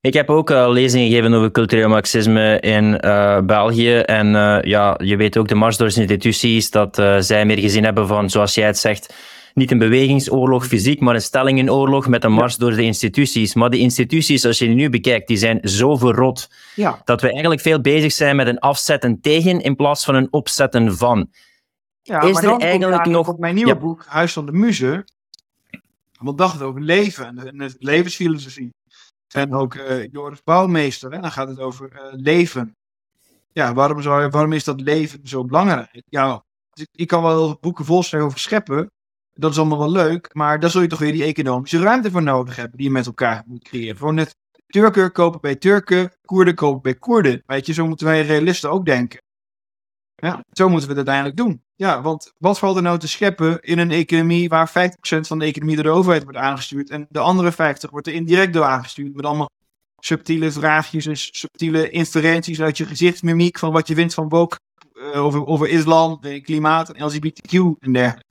Ik heb ook uh, lezingen gegeven over cultureel marxisme in uh, België. En uh, ja, je weet ook de mars door instituties, dat zij meer gezien hebben van, zoals jij het zegt, niet een bewegingsoorlog fysiek, maar een stellingenoorlog met een mars door de instituties. Maar die instituties, als je die nu bekijkt, die zijn zo verrot ja. dat we eigenlijk veel bezig zijn met een afzetten tegen in plaats van een opzetten van. Ja, is er eigenlijk nog... Op mijn nieuwe ja. boek, Huis van de Muze, wat dacht over leven en de, en de levensfilosofie. En ook uh, Joris Bouwmeester, hè, dan gaat het over uh, leven. Ja, waarom, zou, waarom is dat leven zo belangrijk? Ja, ik, kan wel boeken volstellen over scheppen, Dat is allemaal wel leuk, maar daar zul je toch weer die economische ruimte voor nodig hebben die je met elkaar moet creëren. Gewoon net Turken kopen bij Turken, Koerden kopen bij Koerden. Weet je, zo moeten wij realisten ook denken. Ja, zo moeten we het uiteindelijk doen. Ja, want wat valt er nou te scheppen in een economie waar 50% van de economie door de overheid wordt aangestuurd en de andere 50% wordt er indirect door aangestuurd met allemaal subtiele vraagjes en subtiele inferenties uit je gezichtsmimiek van wat je vindt van woke uh, over, over islam, klimaat en LGBTQ en dergelijke.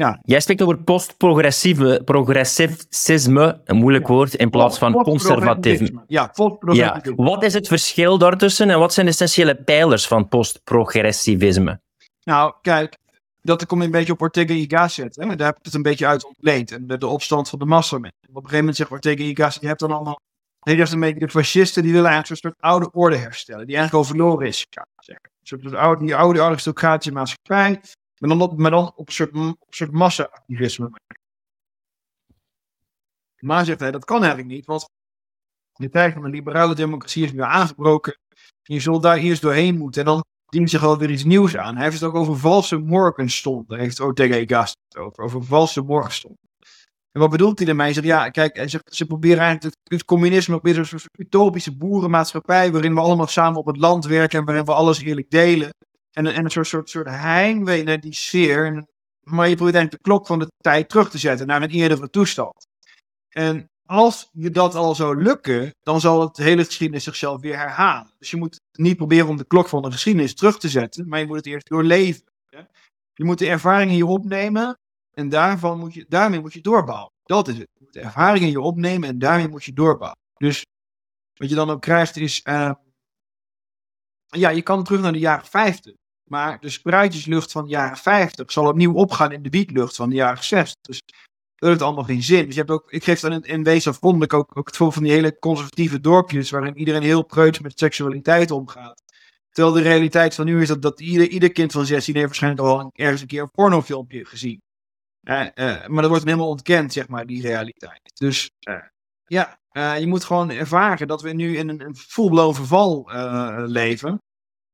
Ja. Jij spreekt over postprogressieve progressivisme, een moeilijk woord, in plaats van conservatisme. Ja, postprogressivisme. Ja. Wat is het verschil daartussen en wat zijn de essentiële pijlers van postprogressivisme? Nou, kijk, dat komt een beetje op Ortega y Gasset. Hè? Daar heb ik het een beetje uit ontleend. En de, de opstand van de massa. Op een gegeven moment zegt Ortega y Gasset, je hebt dan allemaal... Nee, dat is een beetje de fascisten die willen eigenlijk een soort oude orde herstellen. Die eigenlijk al verloren is. Zeggen. Een soort oude, die oude aristocratische maatschappij. Maar dan op, een soort, op soort massa-activisme. Maar zegt hij, dat kan eigenlijk niet. Want de tijd van de liberale democratie is nu aangebroken. Je zult daar eerst doorheen moeten. En dan dient zich wel weer iets nieuws aan. Hij heeft het ook over valse morgenstonden. Heeft Ortega Gasset over, over valse morgenstonden. En wat bedoelt hij daarmee? Hij zegt, ja, kijk, hij zegt, ze proberen eigenlijk het, het communisme op een soort utopische boerenmaatschappij, waarin we allemaal samen op het land werken en waarin we alles eerlijk delen. En, en een soort, soort, soort heimwee die sfeer. Maar je probeert eigenlijk de klok van de tijd terug te zetten naar een eerdere toestand. En als je dat al zou lukken, dan zal het hele geschiedenis zichzelf weer herhalen. Dus je moet niet proberen om de klok van de geschiedenis terug te zetten, maar je moet het eerst doorleven. Je moet de ervaringen hier opnemen en daarvan moet je, daarmee moet je doorbouwen. Dat is het. Je moet de ervaringen hier opnemen en daarmee moet je doorbouwen. Dus wat je dan ook krijgt is, uh, ja, je kan terug naar de jaren 50. Maar de spruitjeslucht van de jaren 50 zal opnieuw opgaan in de wietlucht van de jaren 60. Dus dat heeft allemaal geen zin. Dus je hebt ook, ik geef dan in, in wezen afgrondelijk ook, ook het voor van die hele conservatieve dorpjes, waarin iedereen heel preuts met seksualiteit omgaat. Terwijl de realiteit van nu is dat, dat ieder, ieder kind van 16 heeft waarschijnlijk al ergens een keer een pornofilmpje gezien. Uh, uh, maar dat wordt helemaal ontkend, zeg maar, die realiteit. Dus uh, ja, je moet gewoon ervaren dat we nu in een, een full-blown verval leven.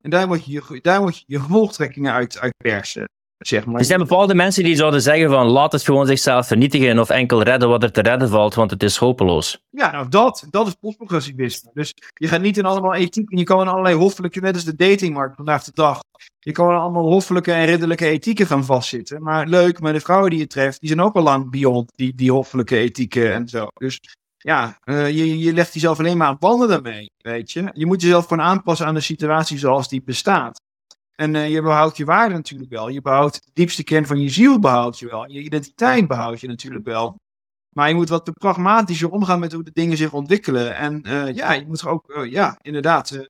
En daar moet je je, daar moet je, je gevolgtrekkingen uit, uit persen. Zeg maar. Er zijn bepaalde mensen die zouden zeggen van laat het gewoon zichzelf vernietigen of enkel redden wat er te redden valt, want het is hopeloos. Ja, nou dat, dat is postprogressivisme. Dus je gaat niet in allemaal ethiek, je kan in allerlei hoffelijke, net als de datingmarkt vandaag de dag, je kan in allemaal hoffelijke en ridderlijke ethieken gaan vastzitten. Maar leuk, maar de vrouwen die je treft, die zijn ook al lang beyond die, die hoffelijke ethieken en zo. Dus ja, uh, je, je legt jezelf alleen maar aan banden daarmee, weet je. Je moet jezelf gewoon aanpassen aan de situatie zoals die bestaat. En uh, je behoudt je waarde natuurlijk wel. Je behoudt de diepste kern van je ziel behoud je wel. Je identiteit behoud je natuurlijk wel. Maar je moet wat pragmatischer omgaan met hoe de dingen zich ontwikkelen. En uh, ja, je moet ook, ja, inderdaad,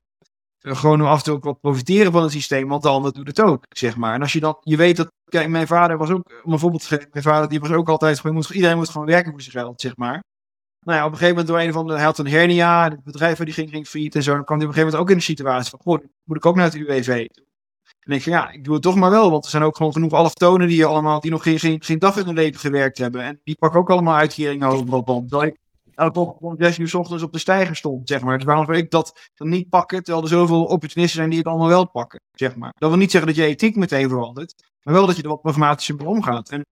gewoon af en toe ook wat profiteren van het systeem. Want de ander doet het ook, zeg maar. En als je dan, je weet dat, kijk, mijn vader was ook, om een voorbeeld te geven, mijn vader die was ook altijd, gewoon, iedereen moet gewoon werken voor zijn geld, zeg maar. Nou ja, op een gegeven moment door een van de, hij had een hernia, het bedrijf die ging, ging failliet en zo. Dan kwam hij op een gegeven moment ook in de situatie van, goh, moet ik ook naar het UWV? En ik van ja, ik doe het toch maar wel, want er zijn ook gewoon genoeg allochtonen die, allemaal, die nog geen, geen, geen dag in hun leven gewerkt hebben. En die pakken ook allemaal uitkeringen over op. Ochtend om uur s ochtends op de stijger stond, zeg maar. Dus waarom zou ik dat niet pakken, terwijl er zoveel opportunisten zijn die het allemaal wel pakken, zeg maar. Dat wil niet zeggen dat je ethiek meteen verandert, maar wel dat je er wat pragmatischer mee omgaat. En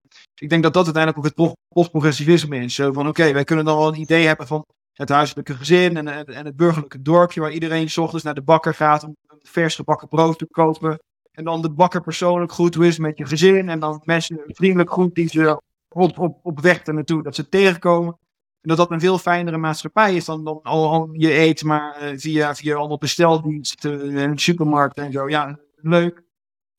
ik denk dat dat uiteindelijk ook het postprogressivisme is. Zo van, oké, wij kunnen dan wel een idee hebben van het huiselijke gezin en, en, het burgerlijke dorpje, waar iedereen s ochtends naar de bakker gaat om vers gebakken brood te kopen. En dan de bakker persoonlijk goed is met je gezin. En dan mensen vriendelijk goed die ze op, op, op weg naartoe, dat ze tegenkomen. En dat dat een veel fijnere maatschappij is dan, dan al, je eet maar uh, via, via allemaal besteldiensten en supermarkten en zo. Ja, leuk.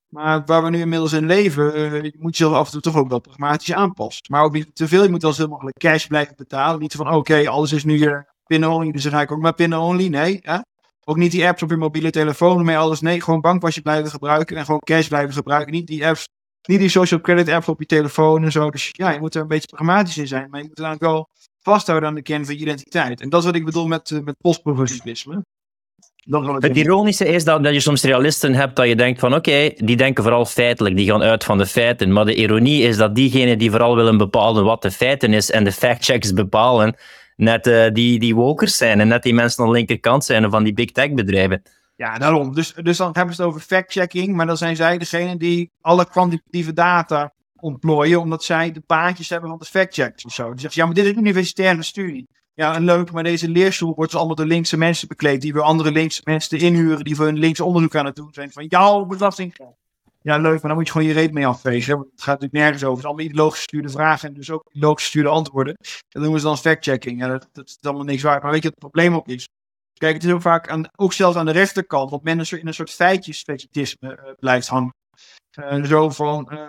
Maar waar we nu inmiddels in leven, uh, moet je af en toe toch ook wel pragmatisch aanpassen. Maar ook niet te veel. Je moet wel zoveel mogelijk cash blijven betalen. Niet van, oké, alles is nu hier pin-only, dus dan ga ik ook maar pin-only. Nee, hè? Ook niet die apps op je mobiele telefoon, mee alles. Nee, gewoon bankpasje blijven gebruiken en gewoon cash blijven gebruiken. Niet die apps, niet die social credit apps op je telefoon en zo. Dus ja, je moet er een beetje pragmatisch in zijn. Maar je moet dan ook wel vasthouden aan de kern van je identiteit. En dat is wat ik bedoel met, uh, met postprogressivisme. Het ironische is dat, dat je soms realisten hebt dat je denkt van oké, die denken vooral feitelijk, die gaan uit van de feiten. Maar de ironie is dat diegenen die vooral willen bepalen wat de feiten is en de factchecks bepalen, net uh, die, die wokers zijn en net die mensen aan de linkerkant zijn van die big tech bedrijven. Ja, daarom. Dus, dus dan hebben ze het over fact-checking, maar dan zijn zij degene die alle kwantitatieve data ontplooien, omdat zij de paadjes hebben van de factchecks of zo. Die zegt, ja, maar dit is een universitaire studie. Ja, en leuk, maar deze leerstoel wordt dus allemaal door linkse mensen bekleed, die weer andere linkse mensen inhuren, die voor hun linkse onderzoek aan het doen zijn. Van jouw belastinggeld. Ja, leuk, maar dan moet je gewoon je reet mee afvegen. Het gaat natuurlijk nergens over. Het zijn allemaal ideologisch gestuurde vragen en dus ook ideologisch gestuurde antwoorden. Dat noemen ze dan fact-checking. Ja, dat, is allemaal niks waard. Maar weet je wat het probleem ook is? Kijk, het is ook vaak, aan, ook zelfs aan de rechterkant, dat men in een soort feitjesfetitisme uh, blijft hangen. Uh, zo van, uh,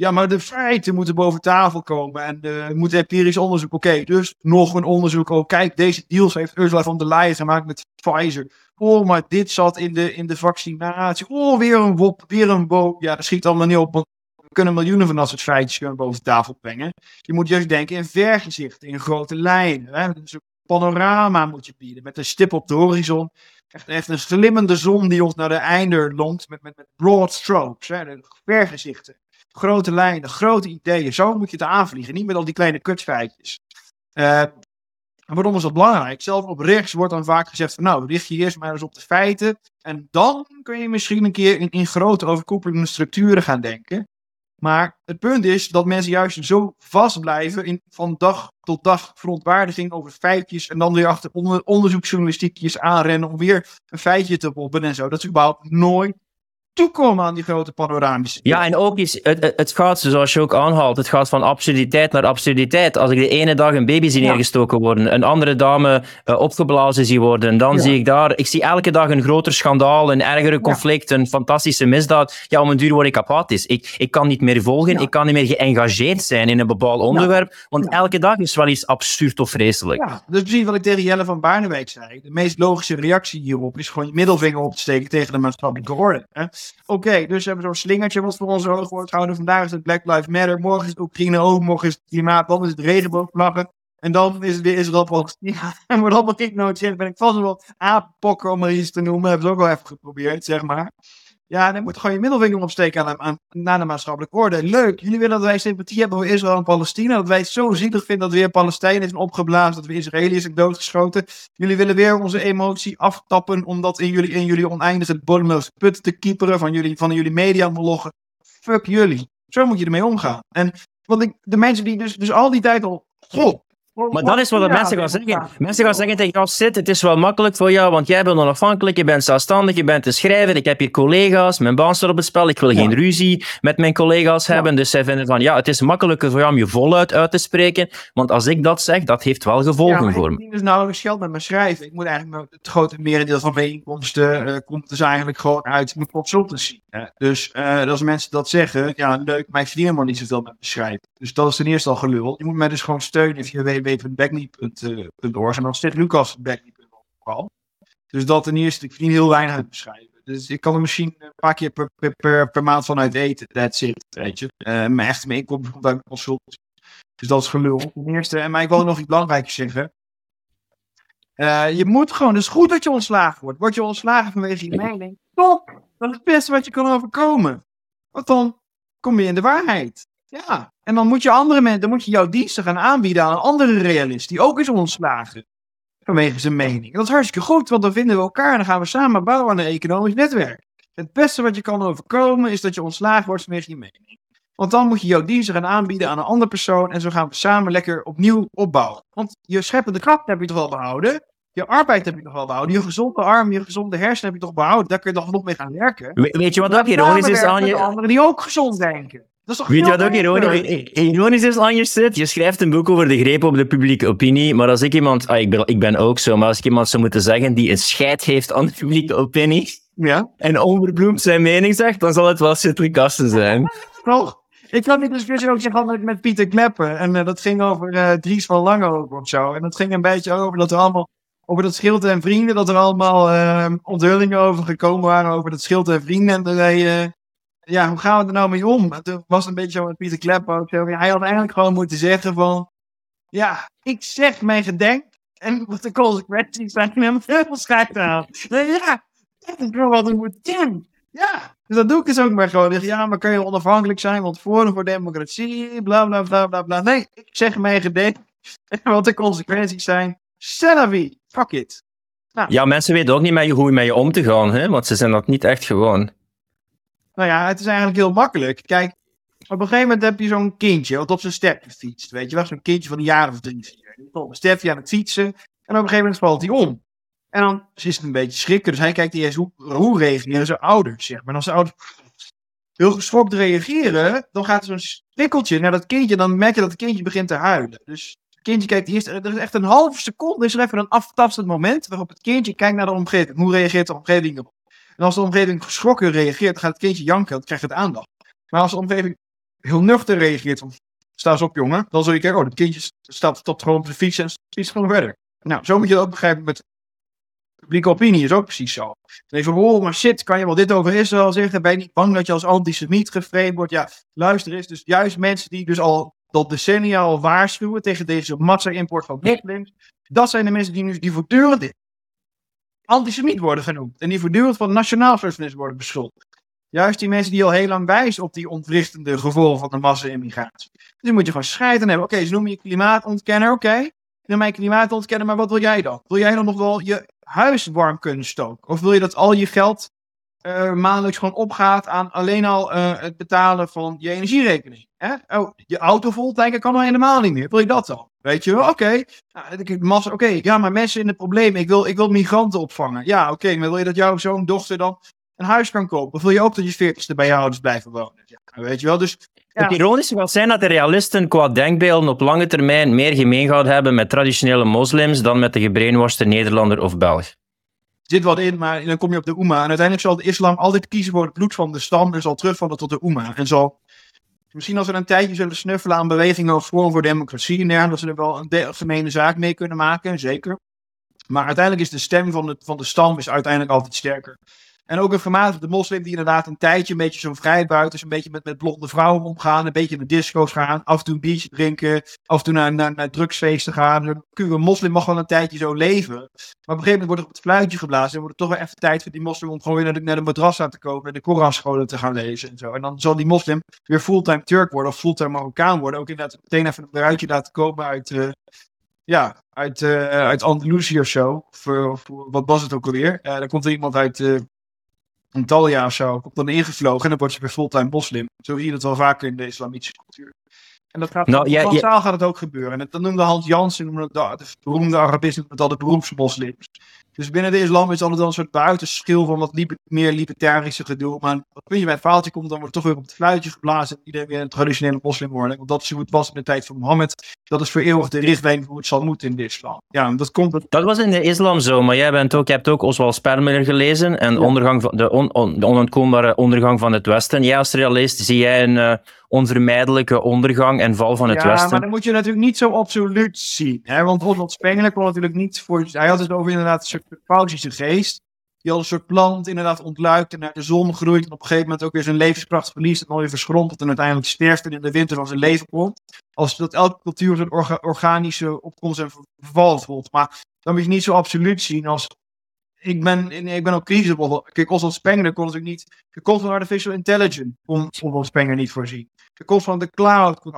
ja, maar de feiten moeten boven tafel komen en er moet empirisch onderzoek. Oké, dus nog een onderzoek. Oh, kijk, deze deals heeft Ursula von der Leyen gemaakt met Pfizer. Oh, maar dit zat in de, in de vaccinatie. Oh, weer een wop, weer een boom. Ja, dat schiet allemaal niet op. We kunnen miljoenen van dat soort feitjes boven tafel brengen. Je moet juist denken in vergezichten, in grote lijnen. Hè? Een panorama moet je bieden, met een stip op de horizon. Echt, echt een glimmende zon die ons naar de einde longt, met, met, met broad strokes, hè? Vergezichten. Grote lijnen, grote ideeën. Zo moet je het aanvliegen, niet met al die kleine kutfeitjes. Uh, en waarom is dat belangrijk? Zelf op rechts wordt dan vaak gezegd van nou, richt je eerst maar eens op de feiten. En dan kun je misschien een keer in, in grote overkoepelende structuren gaan denken. Maar het punt is dat mensen juist zo vast blijven in van dag tot dag verontwaardiging over feitjes. En dan weer achter onder, onderzoeksjournalistiekjes aanrennen om weer een feitje te poppen en zo. Dat is überhaupt nooit toekomen aan die grote panoramische. Ja, en ook is, het, het gaat, zoals je ook aanhaalt, het gaat van absurditeit naar absurditeit. Als ik de ene dag een baby zie neergestoken worden, een andere dame uh, opgeblazen zie worden, dan ja. zie ik daar, ik zie elke dag een groter schandaal, een ergere conflict, ja. een fantastische misdaad. Ja, om een duur word ik apathisch. Ik, ik kan niet meer volgen, ik kan niet meer geëngageerd zijn in een bepaald onderwerp, want elke dag is wel iets absurd of vreselijk. Ja, dus precies wat ik tegen Jelle van Barnewijk zei. De meest logische reactie hierop is gewoon je middelvinger op te steken tegen de maatschappelijke orde. Hè? Oké, okay, dus we hebben zo'n slingertje wat voor ons hoog wordt houden. Vandaag is het Black Lives Matter, morgen is het Oekraïne ook, morgen is het klimaat, dan is het regenboogvlaggen. En dan is het weer Israël-Palestina. En maar dat wat ik nooit zeg, ben ik vast wel apenpokken om maar iets te noemen. Hebben ze ook wel even geprobeerd, zeg maar. Ja, dan moet gewoon je middelvinger opsteken aan, aan, naar de maatschappelijke orde. Leuk, jullie willen dat wij sympathie hebben voor Israël en Palestina. Dat wij het zo zielig vinden dat weer Palestijnen zijn opgeblazen, dat we Israëliërs zijn doodgeschoten. Jullie willen weer onze emotie aftappen, omdat in jullie, in jullie oneindige bodemloze put te kieperen van jullie, van jullie mediamologen. Fuck jullie. Zo moet je ermee omgaan. En want ik, de mensen die dus, dus al die tijd al... Goh, maar dat is wat de mensen gaan zeggen. Mensen gaan zeggen tegen jou, zit, het is wel makkelijk voor jou, want jij bent onafhankelijk, je bent zelfstandig, je bent een schrijver, ik heb hier collega's, mijn baan staat op het spel, ik wil geen ruzie met mijn collega's hebben. Dus zij vinden van, ja, het is makkelijker voor jou om je voluit uit te spreken, want als ik dat zeg, dat heeft wel gevolgen ja, voor me. Ik dus nauwelijks geld met mijn schrijven. Ik moet eigenlijk, het grote merendeel van mijn inkomsten uh, komt dus eigenlijk gewoon uit mijn consultancy. Ja, dus uh, als mensen dat zeggen, ja, leuk, maar ik verdien helemaal niet zoveel met mijn schrijven. Dus dat is ten eerste al gelul. Je moet mij dus gewoon steunen via www.backme.org en dan zit Lucas. Dus dat ten eerste, ik verdien heel weinig uit beschrijven. Dus ik kan er misschien een paar keer per, per, per, per maand vanuit eten. That's it, weet je. Uh, mijn echte mijn inkomsten komt uit mijn consultancy. Dus dat is gelul. Ten eerste, en maar ik wil nog iets belangrijks zeggen. Uh, je moet gewoon, het is goed dat je ontslagen wordt. Word je ontslagen vanwege je mening? Top! Dat is het beste wat je kan overkomen. Want dan kom je in de waarheid. Ja. En dan moet je andere mensen, dan moet je jouw diensten gaan aanbieden aan een andere realist die ook is ontslagen. Vanwege zijn mening. En dat is hartstikke goed, want dan vinden we elkaar en dan gaan we samen bouwen aan een economisch netwerk. Het beste wat je kan overkomen is dat je ontslagen wordt vanwege je mening. Want dan moet je jouw diensten gaan aanbieden aan een andere persoon en zo gaan we samen lekker opnieuw opbouwen. Want je scheppende kracht heb je toch wel behouden? Je arbeid heb je nog wel behouden. Je gezonde arm, je gezonde hersen heb je toch behouden. Daar kun je toch nog mee gaan werken. We, weet je wat ook ironisch is aan je? anderen die ook gezond denken. Dat is toch weet je wat ook ironisch, ironisch is aan je zit? Je schrijft een boek over de greep op de publieke opinie. Maar als ik iemand, ah, ik, ben, ik ben ook zo, maar als ik iemand zou moeten zeggen die een scheid heeft aan de publieke opinie. Ja. En onverbloemd zijn mening zegt, dan zal het wel Citri Kasten zijn. Toch? Ik had die discussie ook zeggen met Pieter Kleppen. En uh, dat ging over uh, Dries van Lange of zo. En dat ging een beetje over dat we allemaal over dat schild en vrienden, dat er allemaal uh, onthullingen over gekomen waren over dat schild en vrienden. En dan zei uh, ja, hoe gaan we er nou mee om? Het was een beetje zo met Pieter Klep ook. Hij had eigenlijk gewoon moeten zeggen van, ja, ik zeg mijn gedenk en wat de consequenties zijn, en hem heel schijt aan. Ja, dat is wat er moet doen. Ja, dus dat doe ik dus ook maar gewoon. Ja, maar kan je onafhankelijk zijn, want voor voor democratie, bla bla bla bla bla. Nee, ik zeg mijn gedenk en wat de consequenties zijn. Celavi, fuck it. Nou. Ja, mensen weten ook niet met je, hoe met je om te gaan, hè? want ze zijn dat niet echt gewoon. Nou ja, het is eigenlijk heel makkelijk. Kijk, Op een gegeven moment heb je zo'n kindje wat op zijn stepje fietst. Weet je wel, zo'n kindje van een jaar of drie, een stepje aan het fietsen. En op een gegeven moment valt hij om. En dan is het een beetje schrikken. Dus hij kijkt eerst hoe, reageren zijn ouders, zeg maar. En als de ouders heel geschokt reageren, dan gaat er zo'n prikkeltje naar dat kindje. Dan merk je dat het kindje begint te huilen. Dus het kindje kijkt eerst, er is echt een halve seconde, is er even een aftastend moment waarop het kindje kijkt naar de omgeving. Hoe reageert de omgeving erop? En als de omgeving geschrokken reageert, gaat het kindje janken, dan krijgt het aandacht. Maar als de omgeving heel nuchter reageert, van sta eens op jongen, dan zul je kijken, oh, dat kindje staat, stopt gewoon op zijn fiets en fietst gewoon verder. Nou, zo moet je dat ook begrijpen met publieke opinie, is ook precies zo. Dan even, oh, maar shit, kan je wel dit over Israël zeggen? Ben je niet bang dat je als antisemiet geframed wordt? Ja, luister eens, dus juist mensen die dus al tot decennia al waarschuwen tegen deze massa-import van moslims, dat zijn de mensen die nu die voortdurend antisemiet worden genoemd. En die voortdurend van nationaal socialisme worden beschuldigd. Juist die mensen die al heel lang wijzen op die ontwrichtende gevolgen van de massa-immigratie. Dus dan moet je gewoon scheiden hebben. Oké, ze noemen je klimaatontkenner, oké. Okay. Dan mij klimaatontkenner, maar wat wil jij dan? Wil jij dan nog wel je huis warm kunnen stoken? Of wil je dat al je geld uh, maandelijks gewoon opgaat aan alleen al uh, het betalen van je energierekening? Hè? Oh, je auto vol tanken kan al helemaal niet meer. Wil je dat dan? Weet je wel? Oké. Okay. Nou, oké, ja, maar mensen in het probleem. Ik wil, ik wil migranten opvangen. Ja, oké, okay, maar wil je dat jouw zoon, dochter dan een huis kan kopen? Of wil je ook dat je veertigste bij je ouders blijven wonen? Ja, weet je wel? Dus ja. Het ironische gaat zijn dat de realisten qua denkbeelden op lange termijn meer gemeen gaan hebben met traditionele moslims dan met de gebrainwashed Nederlander of Belg. Er zit wat in, maar dan kom je op de Oema. En uiteindelijk zal de islam altijd kiezen voor het bloed van de stam en zal terugvallen tot de Oema. En zal misschien als we een tijdje zullen snuffelen aan bewegingen of Forum voor Democratie en dat ze er wel een gemene zaak mee kunnen maken, zeker. Maar uiteindelijk is de stem van de, van de stam is uiteindelijk altijd sterker. En ook een gematigde moslim die inderdaad een tijdje een beetje zo'n vrijbuiters, een beetje met, met blonde vrouwen omgaan, een beetje naar disco's gaan, af en toe een biertje drinken, af en toe naar, naar, drugsfeesten gaan. Een moslim mag wel een tijdje zo leven. Maar op een gegeven moment wordt er op het fluitje geblazen en wordt het toch wel even tijd voor die moslim om gewoon weer naar de, naar madrasa te komen en de Koranscholen te gaan lezen en zo. En dan zal die moslim weer fulltime Turk worden of fulltime Marokkaan worden. Ook inderdaad meteen even een bruidje laten komen uit... Uh, ja, uit, uh, uit Andalusië of zo. Of, wat was het ook alweer? Uh, dan komt er iemand uit Antalya of zo, komt dan ingevlogen en dan wordt ze weer fulltime moslim. Zo zie je dat wel vaker in de islamitische cultuur. En dat gaat, nou, ja, ja. gaat het ook gebeuren. En dat noemde Hans Jansen, noemde dat, de beroemde Arabist, noemde dat de beroepsmoslims. Dus binnen de islam is altijd een soort buitenschil van wat meer libertarische gedoe. Maar als je bij het faaltje komt, dan wordt toch weer op het fluitje geblazen. En iedereen weer een traditionele moslim worden. Want dat is hoe het was in de tijd van Mohammed. Dat is voor eeuwig de richtlijn hoe het zal moeten in de islam. Ja, dat komt. Dat was in de islam zo, maar jij bent ook, je hebt ook Oswald Spermiller gelezen. En ondergang van, de, on, de onontkombare ondergang van het Westen. Jij als realist, zie jij een uh, onvermijdelijke ondergang en val van het Westen? Ja, maar dan moet je natuurlijk niet zo absoluut zien. Hè? Want Oswald Spengler kon natuurlijk niet voor. Hij had het over inderdaad pausische geest. Die al een soort plant inderdaad ontluikt en naar de zon groeit. En op een gegeven moment ook weer zijn levenskracht verliest. En dan weer verschrompelt en uiteindelijk sterft en in de winter van zijn leven komt. Als dat elke cultuur zijn orga organische opkomst en verval voelt. Maar dan moet je niet zo absoluut zien als. Ik ben, ik ben ook kritisch op Kijk, Oswald Spengler kon natuurlijk niet. De komst van artificial intelligence kon Oswald Spengler niet voorzien. De komst van de cloud kon,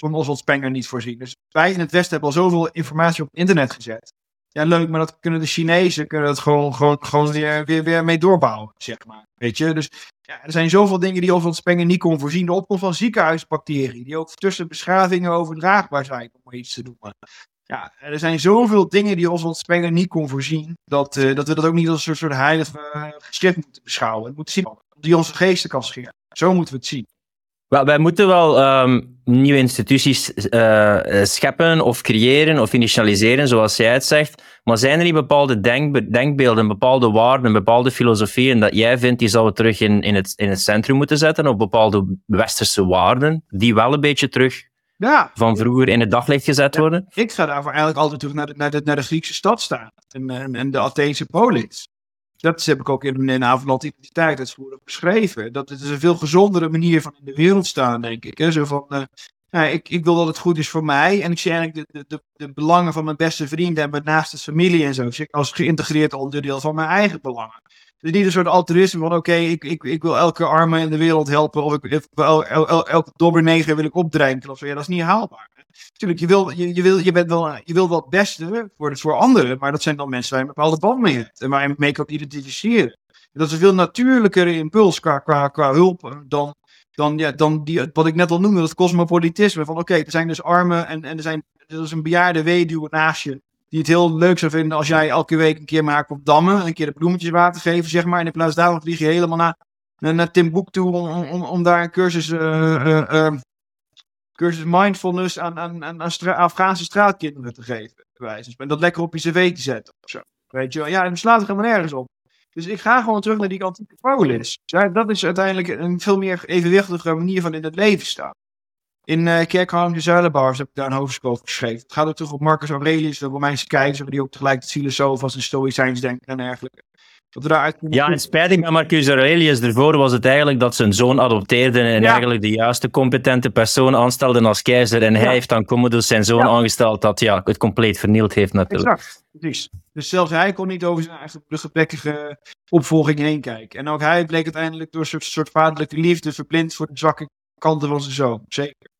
kon Oswald Spengler niet voorzien. Dus wij in het Westen hebben al zoveel informatie op internet gezet ja, leuk, maar dat kunnen de Chinezen kunnen dat gewoon, gewoon, gewoon weer, weer, weer mee doorbouwen, zeg maar. Weet je, dus ja, er zijn zoveel dingen die Oswald Spenger niet kon voorzien. De opkomst van ziekenhuisbacteriën, die ook tussen beschavingen overdraagbaar zijn, om iets te doen. Ja, er zijn zoveel dingen die Oswald Spenger niet kon voorzien, dat, uh, dat we dat ook niet als een soort heilige uh, geschrift moeten beschouwen. Het moet zien die onze geesten kan scheren. Zo moeten we het zien. Wel, wij moeten wel um, nieuwe instituties uh, scheppen of creëren of initialiseren, zoals jij het zegt. Maar zijn er niet bepaalde denk, denkbeelden, bepaalde waarden, bepaalde filosofieën dat jij vindt die zouden we terug in, in, het, in het centrum moeten zetten? Of bepaalde westerse waarden die wel een beetje terug ja. van vroeger in het daglicht gezet worden? Ik ga daarvoor eigenlijk altijd terug naar de, naar de, naar de Griekse stadstaat en, en, en de Atheense polis. Dat heb ik ook in, in Avondland Identiteit uitvoerig beschreven. Dat het is een veel gezondere manier van in de wereld staan, denk ik. Hè? Zo van, ja, ik, ik wil dat het goed is voor mij. En ik zie eigenlijk de, de, de, belangen van mijn beste vrienden en mijn naaste familie en zo. Als geïntegreerd onderdeel van mijn eigen belangen. Dus niet een soort altruïsme van oké, ik, ik, ik wil elke arme in de wereld helpen. Of ik, ik el, el, el, elke dobberneger wil ik opdrinken. Of. Ja, dat is niet haalbaar. Natuurlijk, je wil, je, je, wil, je, bent wel, je wil wel het beste voor, voor anderen, maar dat zijn dan mensen waar je een bepaalde band mee hebt en waar je mee kan identificeren. Dat is een veel natuurlijkere impuls qua, qua, qua hulp dan dan, ja, dan die, wat ik net al noemde, dat cosmopolitisme. Van oké, er zijn dus armen en, en er, zijn, er is een bejaarde weduwe naast je. Die het heel leuk zou vinden als jij elke week een keer maakt op dammen. Een keer de bloemetjes water geven, zeg maar. En in plaats daarvan vlieg je helemaal naar, naar, Timbuktu om, om, om daar een cursus, uh, cursus mindfulness aan, aan, aan, aan Afghaanse straatkinderen te geven. En dat lekker op je cv te zetten. Of zo. Weet je. Ja, dan slaat er helemaal nergens op. Dus ik ga gewoon terug naar die antieke polis. Ja, dat is uiteindelijk een veel meer evenwichtige manier van in het leven staan. In uh, de Zuilenbouwers heb ik daar een hoofdstuk over geschreven. Het gaat ook terug op Marcus Aurelius, de Romeinse keizer, die ook tegelijkertijd filosoof was en stoïcijns denken en dergelijke. Ja, en spijtig met Marcus Aurelius. Ervoor was het eigenlijk dat zijn zoon adopteerde en eigenlijk de juiste competente persoon aanstelde als keizer. En hij heeft dan Commodus zijn zoon aangesteld dat ja, het compleet vernield heeft natuurlijk. Exact, precies. Dus zelfs hij kon niet over zijn eigen gebrekkige opvolging heen kijken. En ook hij bleek uiteindelijk door een soort, soort vaderlijke liefde verblind voor de zwakke kanten van zijn zoon. Zeker.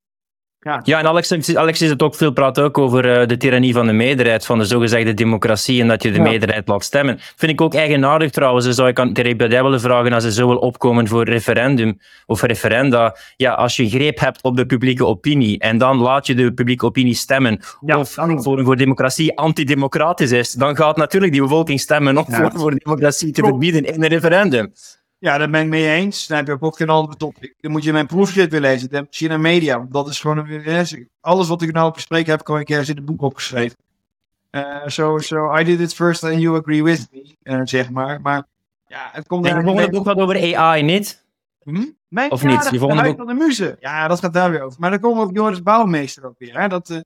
Ja, ja en Alex, Alex is het ook veel praat ook over uh, de tirannie van de meerderheid, van de zogezegde democratie en dat je de ja. meerderheid laat stemmen. Vind ik ook eigenaardig trouwens. Dan zou ik aan Thierry Baudet willen vragen als ze zo wil opkomen voor referendum of referenda. Ja, als je greep hebt op de publieke opinie en dan laat je de publieke opinie stemmen ja, of voor, voor democratie antidemocratisch is, dan gaat natuurlijk die bevolking stemmen om ja. voor, voor democratie te verbieden in een referendum. Ja, daar ben ik mee eens. Dan heb je ook geen andere topic. Dan moet je mijn proefschrift weer lezen. Dan China Media. Want dat is gewoon een Alles wat ik nou bespreek heb, kan ik ergens in het boek opgeschreven. Uh, so, so I did it first and you agree with me. Uh, zeg maar. Maar ja, het komt... Nee, je volgende boek gaat over AI, niet? Hm? Mijn, of ja, niet? Je volgende boek... van de muze. Ja, dat gaat daar weer over. Maar dan komen we op Joris Bouwmeester ook weer. Hè? Dat, uh,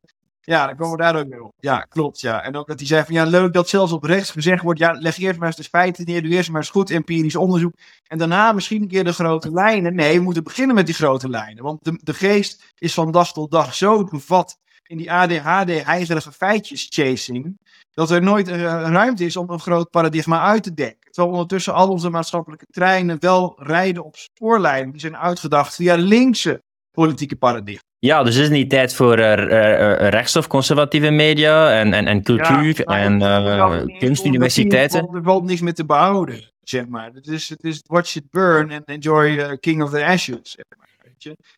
ja, dan komen we daar ook weer op. Ja, klopt. Ja. En ook dat hij zei van ja, leuk dat zelfs op rechts gezegd wordt. Ja, leg eerst maar eens de feiten neer. Doe eerst maar eens goed empirisch onderzoek. En daarna misschien een keer de grote lijnen. Nee, we moeten beginnen met die grote lijnen. Want de, de geest is van dag tot dag zo bevat in die ADHD-heigerige feitjes chasing. Dat er nooit ruimte is om een groot paradigma uit te denken. Terwijl ondertussen al onze maatschappelijke treinen wel rijden op spoorlijnen. Die zijn uitgedacht via linkse politieke paradigma. Ja, dus is het niet tijd voor uh, uh, rechts- of conservatieve media en, en, en cultuur ja, en uh, kunstuniversiteiten? Er valt niks meer te behouden, zeg maar. Het is, het is watch it burn and enjoy King of the Ashes, zeg maar.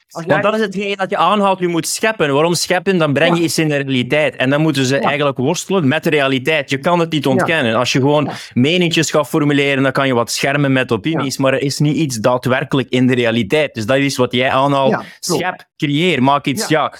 Als Want dat is hetgeen dat je aanhaalt, je moet scheppen. Waarom scheppen? Dan breng je ja. iets in de realiteit. En dan moeten ze ja. eigenlijk worstelen met de realiteit. Je kan het niet ontkennen. Als je gewoon meningjes gaat formuleren, dan kan je wat schermen met opinies, maar er is niet iets daadwerkelijk in de realiteit. Dus dat is wat jij aanhaalt. Schep, creëer, maak iets, ja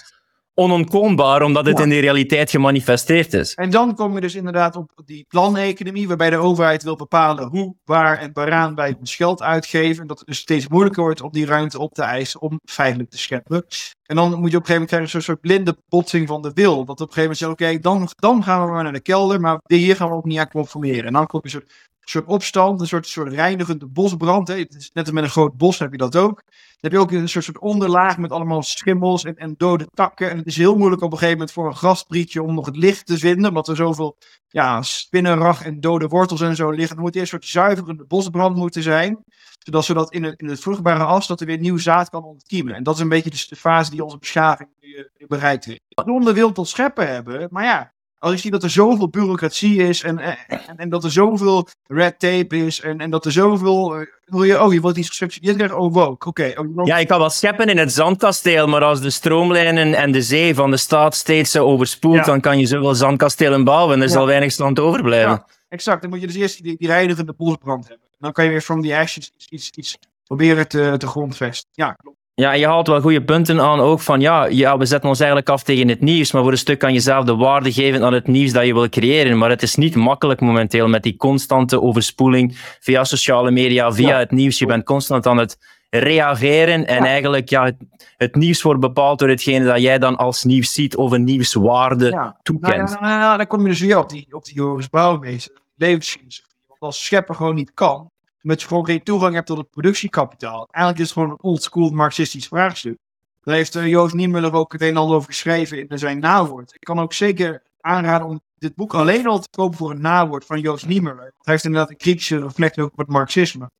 onontkoombaar, omdat het ja. in de realiteit gemanifesteerd is. En dan kom je dus inderdaad op die planeconomie, waarbij de overheid wil bepalen hoe, waar en waaraan wij ons geld uitgeven. En dat het dus steeds moeilijker wordt om die ruimte op te eisen om feitelijk te scheppen. En dan moet je op een gegeven moment krijgen zo'n soort blinde botsing van de wil. Dat op een gegeven moment zegt, oké, okay, dan, dan gaan we maar naar de kelder, maar hier gaan we ook niet aan conformeren. En dan komt je een soort soort opstand, een soort, soort reinigende bosbrand. Hè. Het is net als met een groot bos heb je dat ook. Dan heb je ook een soort, soort onderlaag met allemaal schimmels en, en dode takken. En het is heel moeilijk op een gegeven moment voor een grasprietje om nog het licht te vinden. Omdat er zoveel ja, spinnenrag en dode wortels en zo liggen. Dan moet eerst een soort zuiverende bosbrand moeten zijn. Zodat, zodat in, het, in het vruchtbare as dat er weer nieuw zaad kan ontkiemen. En dat is een beetje de, de fase die onze beschaving nu bereikt heeft. Zonder wil tot scheppen hebben, maar ja, als ik zie dat er zoveel bureaucratie is en, en, en dat er zoveel red tape is en, en dat er zoveel. Uh, wil je, oh, je wordt iets gesubsidieerd krijgen? Oh, wow, oké. Okay. Oh, ja, ik kan wel scheppen in het zandkasteel, maar als de stroomlijnen en de zee van de staat steeds overspoelt, ja. dan kan je zoveel zandkastelen bouwen en er ja. zal weinig stand overblijven. Ja, exact. Dan moet je dus eerst die, die reinigende bosbrand hebben. Dan kan je weer from the ashes iets, iets, iets proberen te, te grondvesten. Ja, klopt. Ja, je haalt wel goede punten aan ook van ja, ja, we zetten ons eigenlijk af tegen het nieuws, maar voor een stuk kan je zelf de waarde geven aan het nieuws dat je wil creëren. Maar het is niet makkelijk momenteel met die constante overspoeling via sociale media, via ja. het nieuws. Je bent constant aan het reageren en ja. eigenlijk ja, het, het, nieuws wordt bepaald door hetgene dat jij dan als nieuws ziet of een nieuwswaarde ja. toekent. Nou, nou, nou, dan kom je dus weer op die, op die Joris Bouwmeester, levensfilosofie. Want als schepper gewoon niet kan, omdat je gewoon geen toegang hebt tot het productiekapitaal. Eigenlijk is het gewoon een oldschool marxistisch vraagstuk. Daar heeft uh, Joost Niemuller ook het een en ander over geschreven in zijn nawoord. Ik kan ook zeker aanraden om dit boek alleen al te kopen voor een nawoord van Joost Niemuller. Hij heeft inderdaad een kritische reflectie op het marxisme.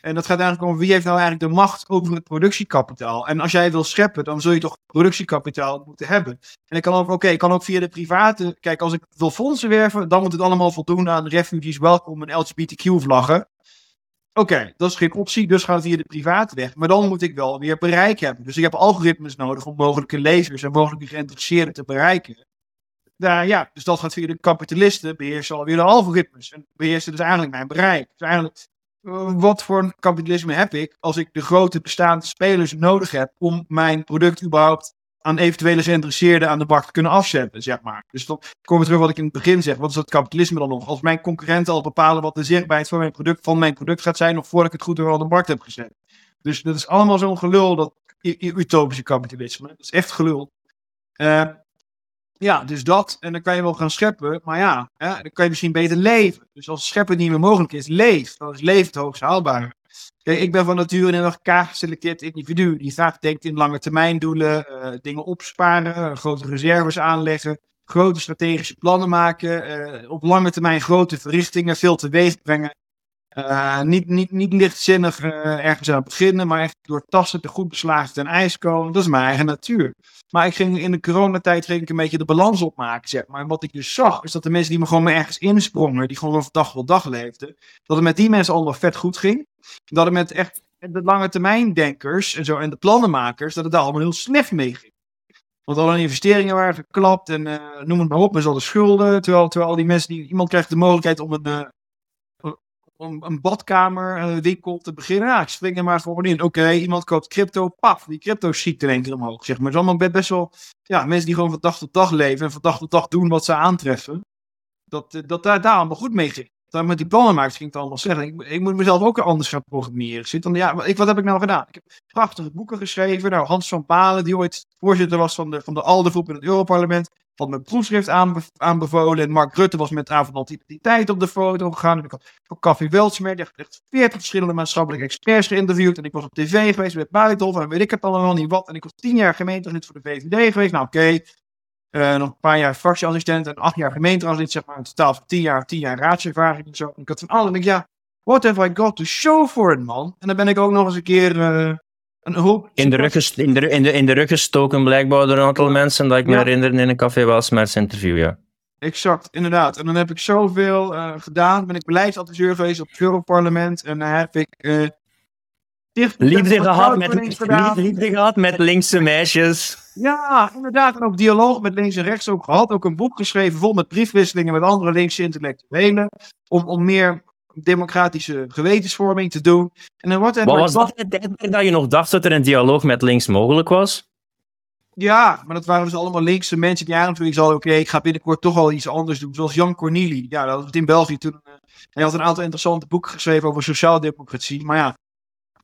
En dat gaat eigenlijk om wie heeft nou eigenlijk de macht over het productiekapitaal. En als jij wil scheppen, dan zul je toch productiekapitaal moeten hebben. En ik kan ook, oké, ik kan ook via de private. Kijk, als ik wil fondsen werven, dan moet het allemaal voldoen aan refugees welkom en LGBTQ-vlaggen. Oké, dat is geen optie, dus gaat via de private weg. Maar dan moet ik wel weer bereik hebben. Dus ik heb algoritmes nodig om mogelijke lezers en mogelijke geïnteresseerden te bereiken. Nou ja, dus dat gaat via de kapitalisten, beheersen alweer de algoritmes. En beheersen dus eigenlijk mijn bereik. Dus eigenlijk, uh, wat voor een kapitalisme heb ik als ik de grote bestaande spelers nodig heb om mijn product überhaupt aan eventuele geïnteresseerden aan de bak te kunnen afzetten, zeg maar. Dus dan komen we terug wat ik in het begin zeg. Wat is dat kapitalisme dan nog? Als mijn concurrenten al bepalen wat de zichtbaarheid van mijn product, van mijn product gaat zijn, nog voordat ik het goed door de markt heb gezet. Dus dat is allemaal zo'n gelul, dat utopische kapitalisme. Dat is echt gelul. Uh, ja, dus dat. En dan kan je wel gaan scheppen. Maar ja, ja, dan kan je misschien beter leven. Dus als scheppen niet meer mogelijk is, leef. Dan is leven het hoogst haalbaar. Ik ben van nature een heel erg kaag geselecteerd individu. Die graag denkt in lange termijn doelen, uh, dingen opsparen, grote reserves aanleggen, grote strategische plannen maken, uh, op lange termijn grote verrichtingen, veel teweeg brengen. Uh, niet, niet, niet lichtzinnig ergens aan beginnen, maar echt door tassen te goed beslagen ten ijs komen. Dat is mijn eigen natuur. Maar ik ging in de coronatijd ging ik een beetje de balans opmaken, zeg maar. Wat ik dus zag, is dat de mensen die me gewoon ergens insprongen, die gewoon van dag tot dag leefden, dat het met die mensen allemaal vet goed ging. Dat het met echt de lange termijn denkers en zo, en de plannenmakers, dat het daar allemaal heel slecht mee ging. Want alle investeringen waren verklapt en uh, noem het maar op, met al de schulden. Terwijl, terwijl al die mensen, die, iemand krijgt de mogelijkheid om een, uh, om een badkamer, een winkel te beginnen. Ja, ik spring er maar gewoon in. Oké, iemand koopt crypto, paf, die crypto schiet in één keer omhoog. Zeg maar. Het is allemaal best wel, ja, mensen die gewoon van dag tot dag leven en van dag tot dag doen wat ze aantreffen. Dat, dat daar, daar allemaal goed mee ging. Dan met die plannenmakers ging het allemaal zeggen. Ik, ik moet mezelf ook anders gaan programmeren. Zit dan, ja, ik, wat heb ik nou gedaan? Ik heb prachtige boeken geschreven. Nou, Hans van Palen, die ooit voorzitter was van de, van de ALDE-groep in het Europarlement, had mijn proefschrift aanbe aanbevolen. En Mark Rutte was met avond identiteit op de foto gegaan. En ik had voor Café Weltsmer, die echt 40 verschillende maatschappelijke experts geïnterviewd. En ik was op tv geweest met Buitenhof en weet ik het allemaal niet wat. En ik was tien jaar gemeentelid voor de VVD geweest. Nou, oké. Uh, nog een paar jaar fractieassistent en acht jaar gemeenteraadslid, zeg maar. In totaal van tien jaar, tien jaar raadservaring en zo. En ik had van alles. En ik ja, what have I got to show for it, man? En dan ben ik ook nog eens een keer uh, een hoop... In de, rug in, de, in, de, in de rug gestoken blijkbaar door een aantal mensen dat ik me ja. herinner in een Café Welsmers interview, ja. Exact, inderdaad. En dan heb ik zoveel uh, gedaan. Ben ik beleidsadviseur geweest op het Europarlement. En dan heb ik Liefde gehad, met, liefde, gehad met linkse meisjes. Ja, inderdaad. En ook dialoog met links en rechts ook gehad. Ook een boek geschreven vol met briefwisselingen met andere linkse intellectuelen. Om, om meer democratische gewetensvorming te doen. En dan wordt Wat was dat het tijdperk dat je nog dacht dat er een dialoog met links mogelijk was? Ja, maar dat waren dus allemaal linkse mensen die zoiets hadden. Oké, ik ga binnenkort toch wel iets anders doen. Zoals Jan Corneli. Ja, dat was in België toen. Uh, hij had een aantal interessante boeken geschreven over sociaaldemocratie. Maar ja,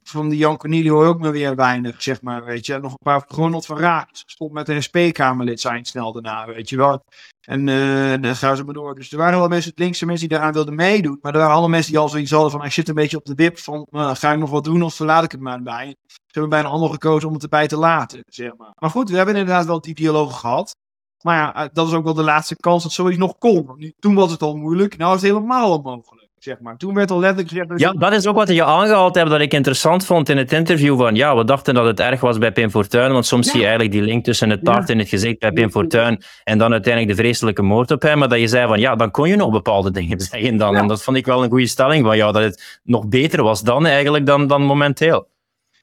van die Jan Cornelio hoor ook maar weer weinig, zeg maar, weet je. Nog een paar, Ronald van Raak stond met een SP-kamerlid zijn snel daarna, weet je wel. En uh, dan gaan ze maar door. Dus er waren wel mensen, linkse mensen die daaraan wilden meedoen. Maar er waren allemaal mensen die al zoiets hadden van, ik zit een beetje op de wip van, uh, ga ik nog wat doen of verlaat ik het maar bij. Ze hebben bijna allemaal gekozen om het erbij te laten, zeg maar. Maar goed, we hebben inderdaad wel die dialoog gehad. Maar ja, eh, dat is ook wel de laatste kans dat zoiets nog kon. Toen was het al moeilijk, nou is het helemaal onmogelijk. Zeg maar. Toen werd al letterlijk gezegd... Dat ja, dat is ook wat je aangehaald hebt dat ik interessant vond in het interview. Van ja, we dachten dat het erg was bij Pim Fortuyn. Want soms ja. zie je eigenlijk die link tussen het taart ja. en het gezicht bij Pim Fortuyn. En dan uiteindelijk de vreselijke moord op hem. Maar dat je zei van ja, dan kon je nog bepaalde dingen zeggen dan. Ja. En dat vond ik wel een goede stelling van jou. Dat het nog beter was dan eigenlijk dan, dan momenteel.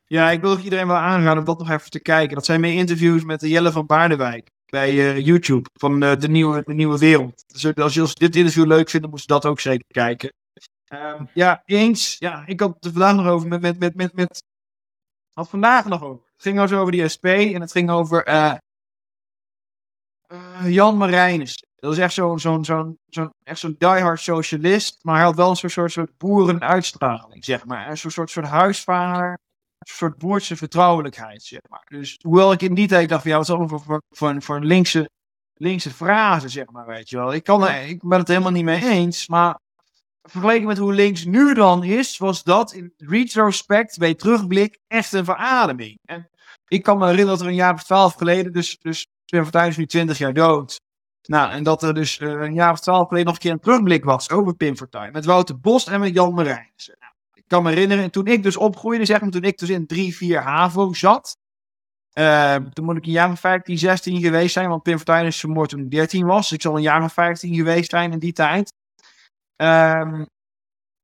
Ja, ik wil iedereen wel aanraden om dat nog even te kijken. Dat zijn mijn interviews met de Jelle van Baardewijk bij uh, YouTube van uh, de, nieuwe, de Nieuwe Wereld. Dus als je als dit interview leuk vindt, dan moet je dat ook zeker kijken. Um, ja, eens. Ja, ik had het vandaag nog over met, met, met, met, met had vandaag nog over. Het ging also over die SP en het ging over uh, uh, Jan Marijnis. Dat is echt zo'n zo'n zo'n zo'n echt zo'n diehard socialist, maar hij had wel een soort, soort, boerenuitstraling, zeg maar. Een soort, soort, soort huisvader, een soort boertse vertrouwelijkheid, zeg maar. Dus hoewel ik in die tijd dacht van, ja, wat is allemaal voor, voor, voor, voor een linkse, linkse frase, zeg maar, weet je wel. Ik, kan er, ik ben het helemaal niet mee eens, maar vergeleken met hoe links nu dan is, was dat in retrospect, bij terugblik, echt een verademing. En ik kan me herinneren dat er een jaar of twaalf geleden, dus, dus Pim Fortuyn is nu twintig jaar dood. Nou, en dat er dus uh, een jaar of twaalf geleden nog een keer een terugblik was over Pim Fortuyn. Met Wouter Bos en met Jan Marijnissen. Nou, ik kan me herinneren, toen ik dus opgroeide, zeg maar, toen ik dus in 3, 4 HAVO zat. Uh, toen moet ik een jaar of 15, 16 geweest zijn, want Pim Fortuyn is vermoord toen ik 13 was. Ik zal een jaar of 15 geweest zijn in die tijd. Um,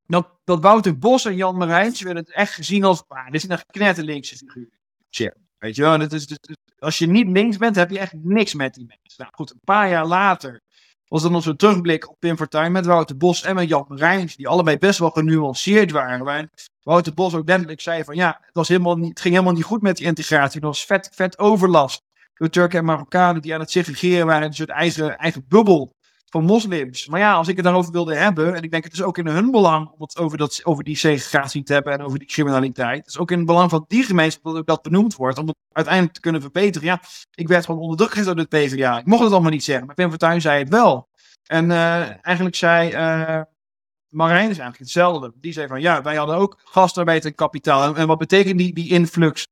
dat, dat Wouter Bos en Jan Marijns werden het echt gezien als, ah, dit is een knetterlinkse figuur. Tja, weet je wel, dat is, dat is- als je niet links bent, heb je echt niks met die mensen. Nou goed, een paar jaar later was dan onze terugblik op Pim Fortuyn met Wouter Bos en met Jan Marijns, die allebei best wel genuanceerd waren. Waarin Wouter Bos ook letterlijk zei van ja, het, was helemaal niet, het ging helemaal niet goed met die integratie. Er was vet, vet overlast door Turken en Marokkanen die aan het segregeren waren in een soort eigen, eigen bubbel van moslims. Maar ja, als ik het daarover wilde hebben, en ik denk het is ook in hun belang om het over, dat, over die segregatie te hebben en over die criminaliteit. Het is ook in het belang van die gemeenschap dat ook dat benoemd wordt, om het uiteindelijk te kunnen verbeteren. Ja, ik werd gewoon onder druk gezet door het PvdA. Ik mocht het allemaal niet zeggen, maar Pim Fortuyn zei het wel. En eh, eigenlijk zei eh Marijn is eigenlijk hetzelfde. Die zei van ja, wij hadden ook gastarbeid en kapitaal. En, en wat betekent die, die influx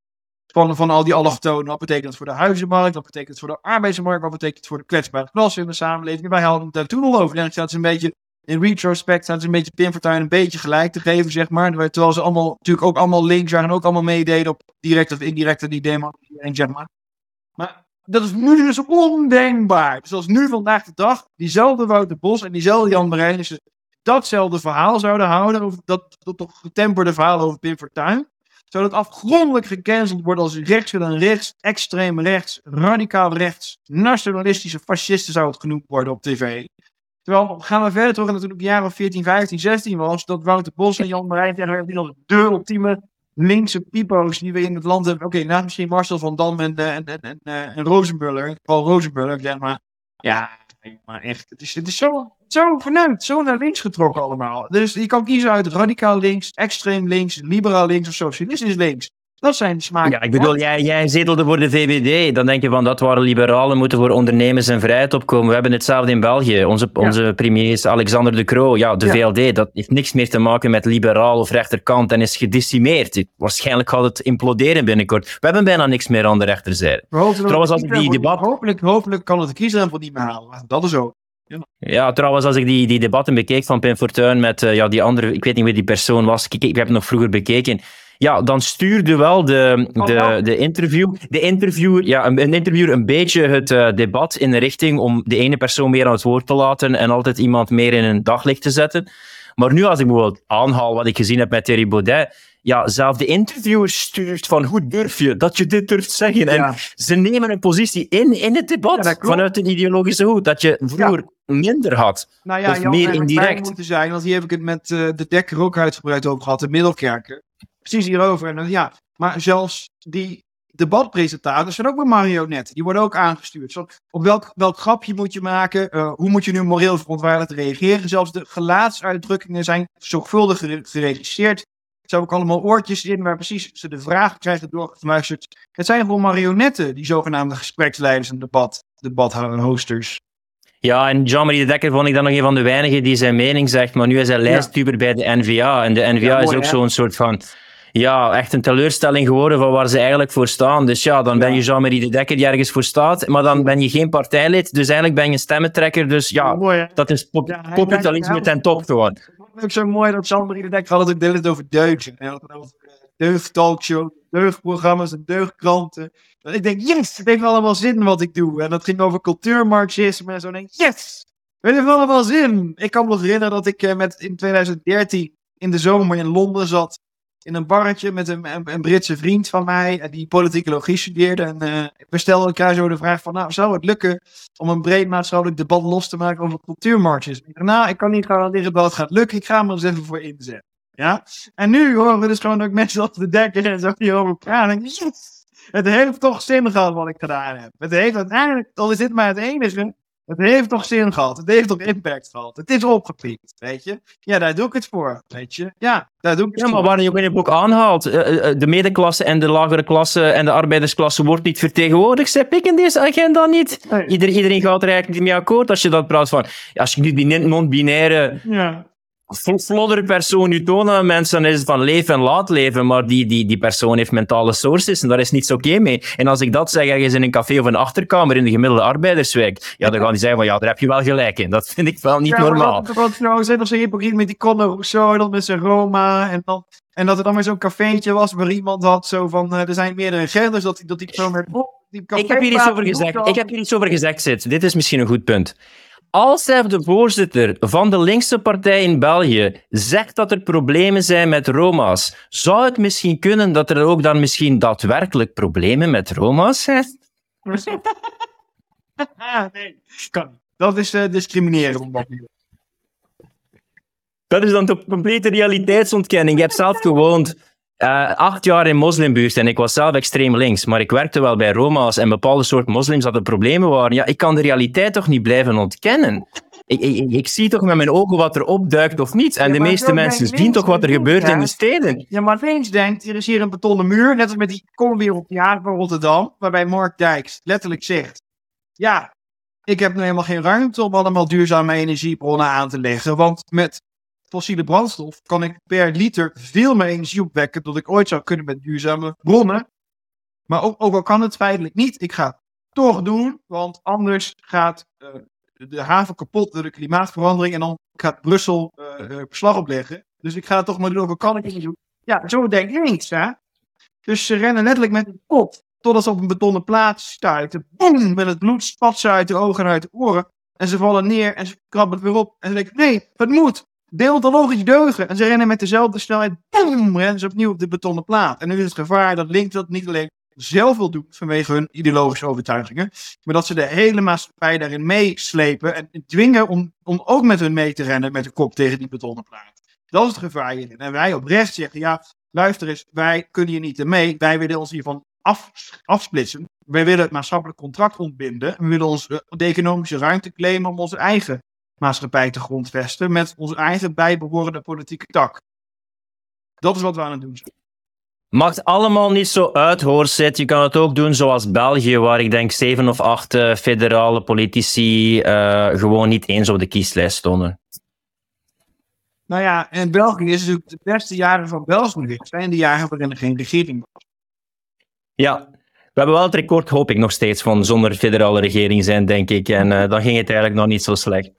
van, van al die allochtonen? Wat betekent dat voor de huizenmarkt? Wat betekent het voor de arbeidsmarkt? Wat betekent het voor de kwetsbare klasse in de samenleving? Wij hadden het toen al over. En staat ze een beetje in retrospect staat ze een beetje Pim Fortuyn een beetje gelijk te geven, zeg maar. Terwijl ze allemaal natuurlijk ook allemaal links waren en ook allemaal meededen op direct of indirecte die democratie, zeg maar. Maar dat is nu dus ondenkbaar. Dus als nu vandaag de dag diezelfde Wouter Bos en diezelfde Jan Marijnissen datzelfde verhaal zouden houden, over dat, dat toch getemperde verhaal over Pim Fortuyn, zou dat afgrondelijk gecanceld worden als rechts dan rechts, extreem rechts, radicaal rechts, nationalistische fascisten zou het genoemd worden op tv. Terwijl, gaan we verder terug naar toen ik jaren of 14, 15, 16 was, dat Wouter Bos en Jan Marijn tegen die als de ultieme linkse pipo's die we in het land hebben. Oké, naast misschien Marcel van Dam en, eh, en, en, en, eh, en Rozenbuller, Rozenbuller, zeg maar. Ja, maar echt, het is, het is zo, zo vanuit, zo naar links getrokken allemaal. Dus je kan kiezen uit radicaal links, extreem links, liberaal links of socialistisch links. Dat zijn smaken. Ja, ik bedoel, jij, jij zetelde voor de VVD. Dan denk je van dat waren liberalen, moeten voor ondernemers en vrijheid opkomen. We hebben hetzelfde in België. Onze, onze premier is Alexander de Croo. Ja, de Ja. VLD, dat heeft niks meer te maken met liberaal of rechterkant en is gedecimeerd. Waarschijnlijk gaat het imploderen binnenkort. We hebben bijna niks meer aan de rechterzijde. Trouwens, als ik die debat- Hopelijk, hopelijk kan het de kiesdrempel niet meer halen. Dat is zo. Ja, trouwens, als ik die, die debatten bekeek van Pim Fortuyn met eh, ja, die andere, ik weet niet wie die persoon was, ik, ik heb het nog vroeger bekeken. Ja, dan stuurde wel de, Oh, de, de, interview, de interviewer, ja, een, een interviewer een beetje het eh, debat in de richting om de ene persoon meer aan het woord te laten en altijd iemand meer in een daglicht te zetten. Maar nu, als ik bijvoorbeeld aanhaal wat ik gezien heb met Thierry Baudet, ja, zelf de interviewer stuurt van hoe durf je dat je dit durft zeggen. En ze nemen een positie in in het debat Ja, vanuit een ideologische hoed dat je vroeger minder had. Nou Of Jan, meer indirect. moeten zijn, want hier heb ik het met eh, de Dekker ook uitgebreid over gehad, de Middelkerken. Precies hierover. En dan, ja, maar zelfs die debatpresentators zijn ook maar marionetten. Die worden ook aangestuurd. Zo, op welk, welk grapje moet je maken? Eh, hoe moet je nu moreel verontwaardigd reageren? Zelfs de gelaatsuitdrukkingen zijn zorgvuldig gere- geregisseerd. Er zijn ook allemaal oortjes in waar precies ze de vragen krijgen doorgefluisterd. Het zijn gewoon marionetten, die zogenaamde gespreksleiders en debat, debathosters. Ja, en Jean-Marie de Dekker vond ik dan nog een van de weinigen die zijn mening zegt, maar nu is hij lijsttuber bij de NVA. En de NVA Ja, is ook zo'n soort van... Ja, echt een teleurstelling geworden van waar ze eigenlijk voor staan. Dus ja, dan ben je Jean-Marie de Dekker die ergens voor staat, maar dan ben je geen partijlid, dus eigenlijk ben je een stemmentrekker. Dus ja, mooi dat is pop- Ja, populisme ten top gewoon. Ik vond het ook zo mooi dat Jean-Marie de Dekker had het over deugden. Hij had het over eh, deugdtalkshow, deugdprogramma's en deugdkranten. En ik denk, yes, het heeft allemaal zin wat ik doe. En dat ging over cultuurmarxisme en zo. En ik denk, yes, het heeft allemaal zin. Ik kan me nog herinneren dat ik eh, met, in 2013 in de zomer in Londen zat. In een barretje met een, een, Britse vriend van mij, eh, die politicologie studeerde. En eh we stelden elkaar zo de vraag van, nou, zou het lukken om een breed maatschappelijk debat los te maken over cultuurmarxisme. Ik dacht, Nou, ik kan niet garanderen dat het gaat lukken. Ik ga er eens even voor inzetten. Ja? En nu horen we dus gewoon ook mensen als de dekker en zo die over praten. Yes! Het heeft toch zin gehad wat ik gedaan heb. Het heeft uiteindelijk, al is dit maar het enige, het heeft toch zin gehad. Het heeft toch impact gehad. Het is opgepikt, weet je. Ja, daar doe ik het voor, weet je. Ja, daar doe ik het Ja, maar waar je ook in het boek aanhaalt, eh, eh, de middenklasse en de lagere klasse en de arbeidersklasse wordt niet vertegenwoordigd, zeg ik in deze agenda niet. Nee. Ieder, iedereen gaat er eigenlijk niet mee akkoord als je dat praat van, als je nu die non-binaire Ja. Fl- floddere persoon nu toont aan mensen, is het van leven en laat leven, maar die, die, die persoon heeft mentale sources en daar is niets oké mee. En als ik dat zeg ergens in een café of een achterkamer in de gemiddelde arbeiderswijk, ja, dan gaan die zeggen van, ja, daar heb je wel gelijk in. Dat vind ik wel niet Ja, normaal. Dat, dat, nou, zijn zo hypocriet met die Conor Rousseau en dan met zijn Roma. En, dan, en dat er dan weer zo'n cafeetje was waar iemand had zo van, eh, er zijn meerdere genders, dat die, dat die persoon werd... Oh, die Ik heb hier iets over gezegd. Ik heb hier iets over gezegd, Sid. Dit is misschien een goed punt. Als de voorzitter van de linkse partij in België zegt dat er problemen zijn met Roma's, zou het misschien kunnen dat er ook dan misschien daadwerkelijk problemen met Roma's zijn? nee, kan. Dat is uh, discrimineren op dat niveau. Dat is dan de complete realiteitsontkenning. Je hebt zelf gewoond uh, acht jaar in moslimbuurt en ik was zelf extreem links, maar ik werkte wel bij Roma's en bepaalde soort moslims hadden problemen waren. Ja, ik kan de realiteit toch niet blijven ontkennen? Ik, ik, ik, zie toch met mijn ogen wat er opduikt of niet. En de meeste mensen zien toch wat er gebeurt in de steden. Ja, maar links denkt, er is hier een betonnen muur, net als met die Komwereldjaar van Rotterdam, waarbij Mark Dijks letterlijk zegt, ja, ik heb nu helemaal geen ruimte om allemaal duurzame energiebronnen aan te leggen, want met fossiele brandstof kan ik per liter veel meer energie opwekken dan ik ooit zou kunnen met duurzame bronnen. Maar ook, ook al kan het feitelijk niet, ik ga het toch doen, want anders gaat uh, de haven kapot door de klimaatverandering en dan gaat Brussel uh, beslag opleggen. Dus ik ga het toch maar doen, ook al kan ik niet doen. Ja, zo denk ik niks, hè. Dus ze rennen letterlijk met een kop totdat ze op een betonnen plaats stuiten. Boom, met het bloed spat ze uit de ogen en uit de oren. En ze vallen neer en ze krabben het weer op. En ze denken, nee, het moet deontologisch deugen. En ze rennen met dezelfde snelheid, boom, rennen ze opnieuw op de betonnen plaat. En nu is het gevaar dat Link dat niet alleen zelf wil doen vanwege hun ideologische overtuigingen, maar dat ze de hele maatschappij daarin meeslepen en dwingen om, om ook met hun mee te rennen met de kop tegen die betonnen plaat. Dat is het gevaar hierin. En wij oprecht zeggen, ja, luister eens, wij kunnen hier niet mee. Wij willen ons hiervan af, afsplitsen. Wij willen het maatschappelijk contract ontbinden. We willen ons de economische ruimte claimen om onze eigen maatschappij te grondvesten met onze eigen bijbehorende politieke tak. Dat is wat we aan het doen zijn. Maakt allemaal niet zo uit, hoor, Zit. Je kan het ook doen zoals België, waar ik denk zeven of acht uh, federale politici uh, gewoon niet eens op de kieslijst stonden. Nou ja, en België is natuurlijk de beste jaren van België. zijn de jaren waarin er geen regering was. Ja, we hebben wel het record, hoop ik nog steeds, van zonder federale regering zijn, denk ik. En uh, dan ging het eigenlijk nog niet zo slecht.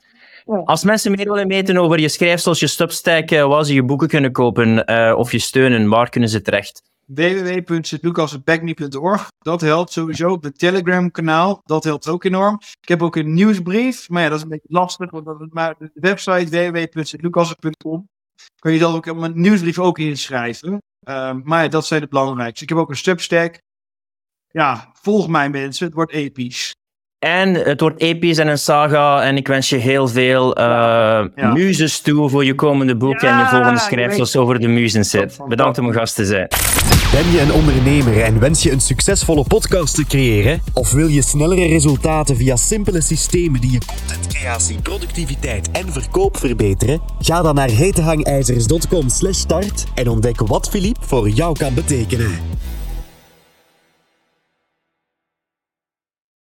Als mensen meer willen weten over je schrijfsels, je Substack, uh, waar ze je boeken kunnen kopen uh, of je steunen, waar kunnen ze terecht? www.sitlucasopbackme.org. Dat helpt sowieso op het Telegram-kanaal. Dat helpt ook enorm. Ik heb ook een nieuwsbrief, maar ja, dat is een beetje lastig, want dat is maar de website www.sitlucassen.com. Kun je dat ook op mijn nieuwsbrief ook inschrijven. Uh, maar ja, dat zijn de belangrijkste. Ik heb ook een Substack. Ja, volg mij mensen, het wordt episch. En het wordt episch en een saga. En ik wens je heel veel uh, ja. muzes toe voor je komende boek ja, en je volgende schrijfsels over de muzen zit. Bedankt om mijn gast te zijn. Ben je een ondernemer en wens je een succesvolle podcast te creëren? Of wil je snellere resultaten via simpele systemen die je contentcreatie, productiviteit en verkoop verbeteren? Ga dan naar hetehangijzers.com/start en ontdek wat Philippe voor jou kan betekenen.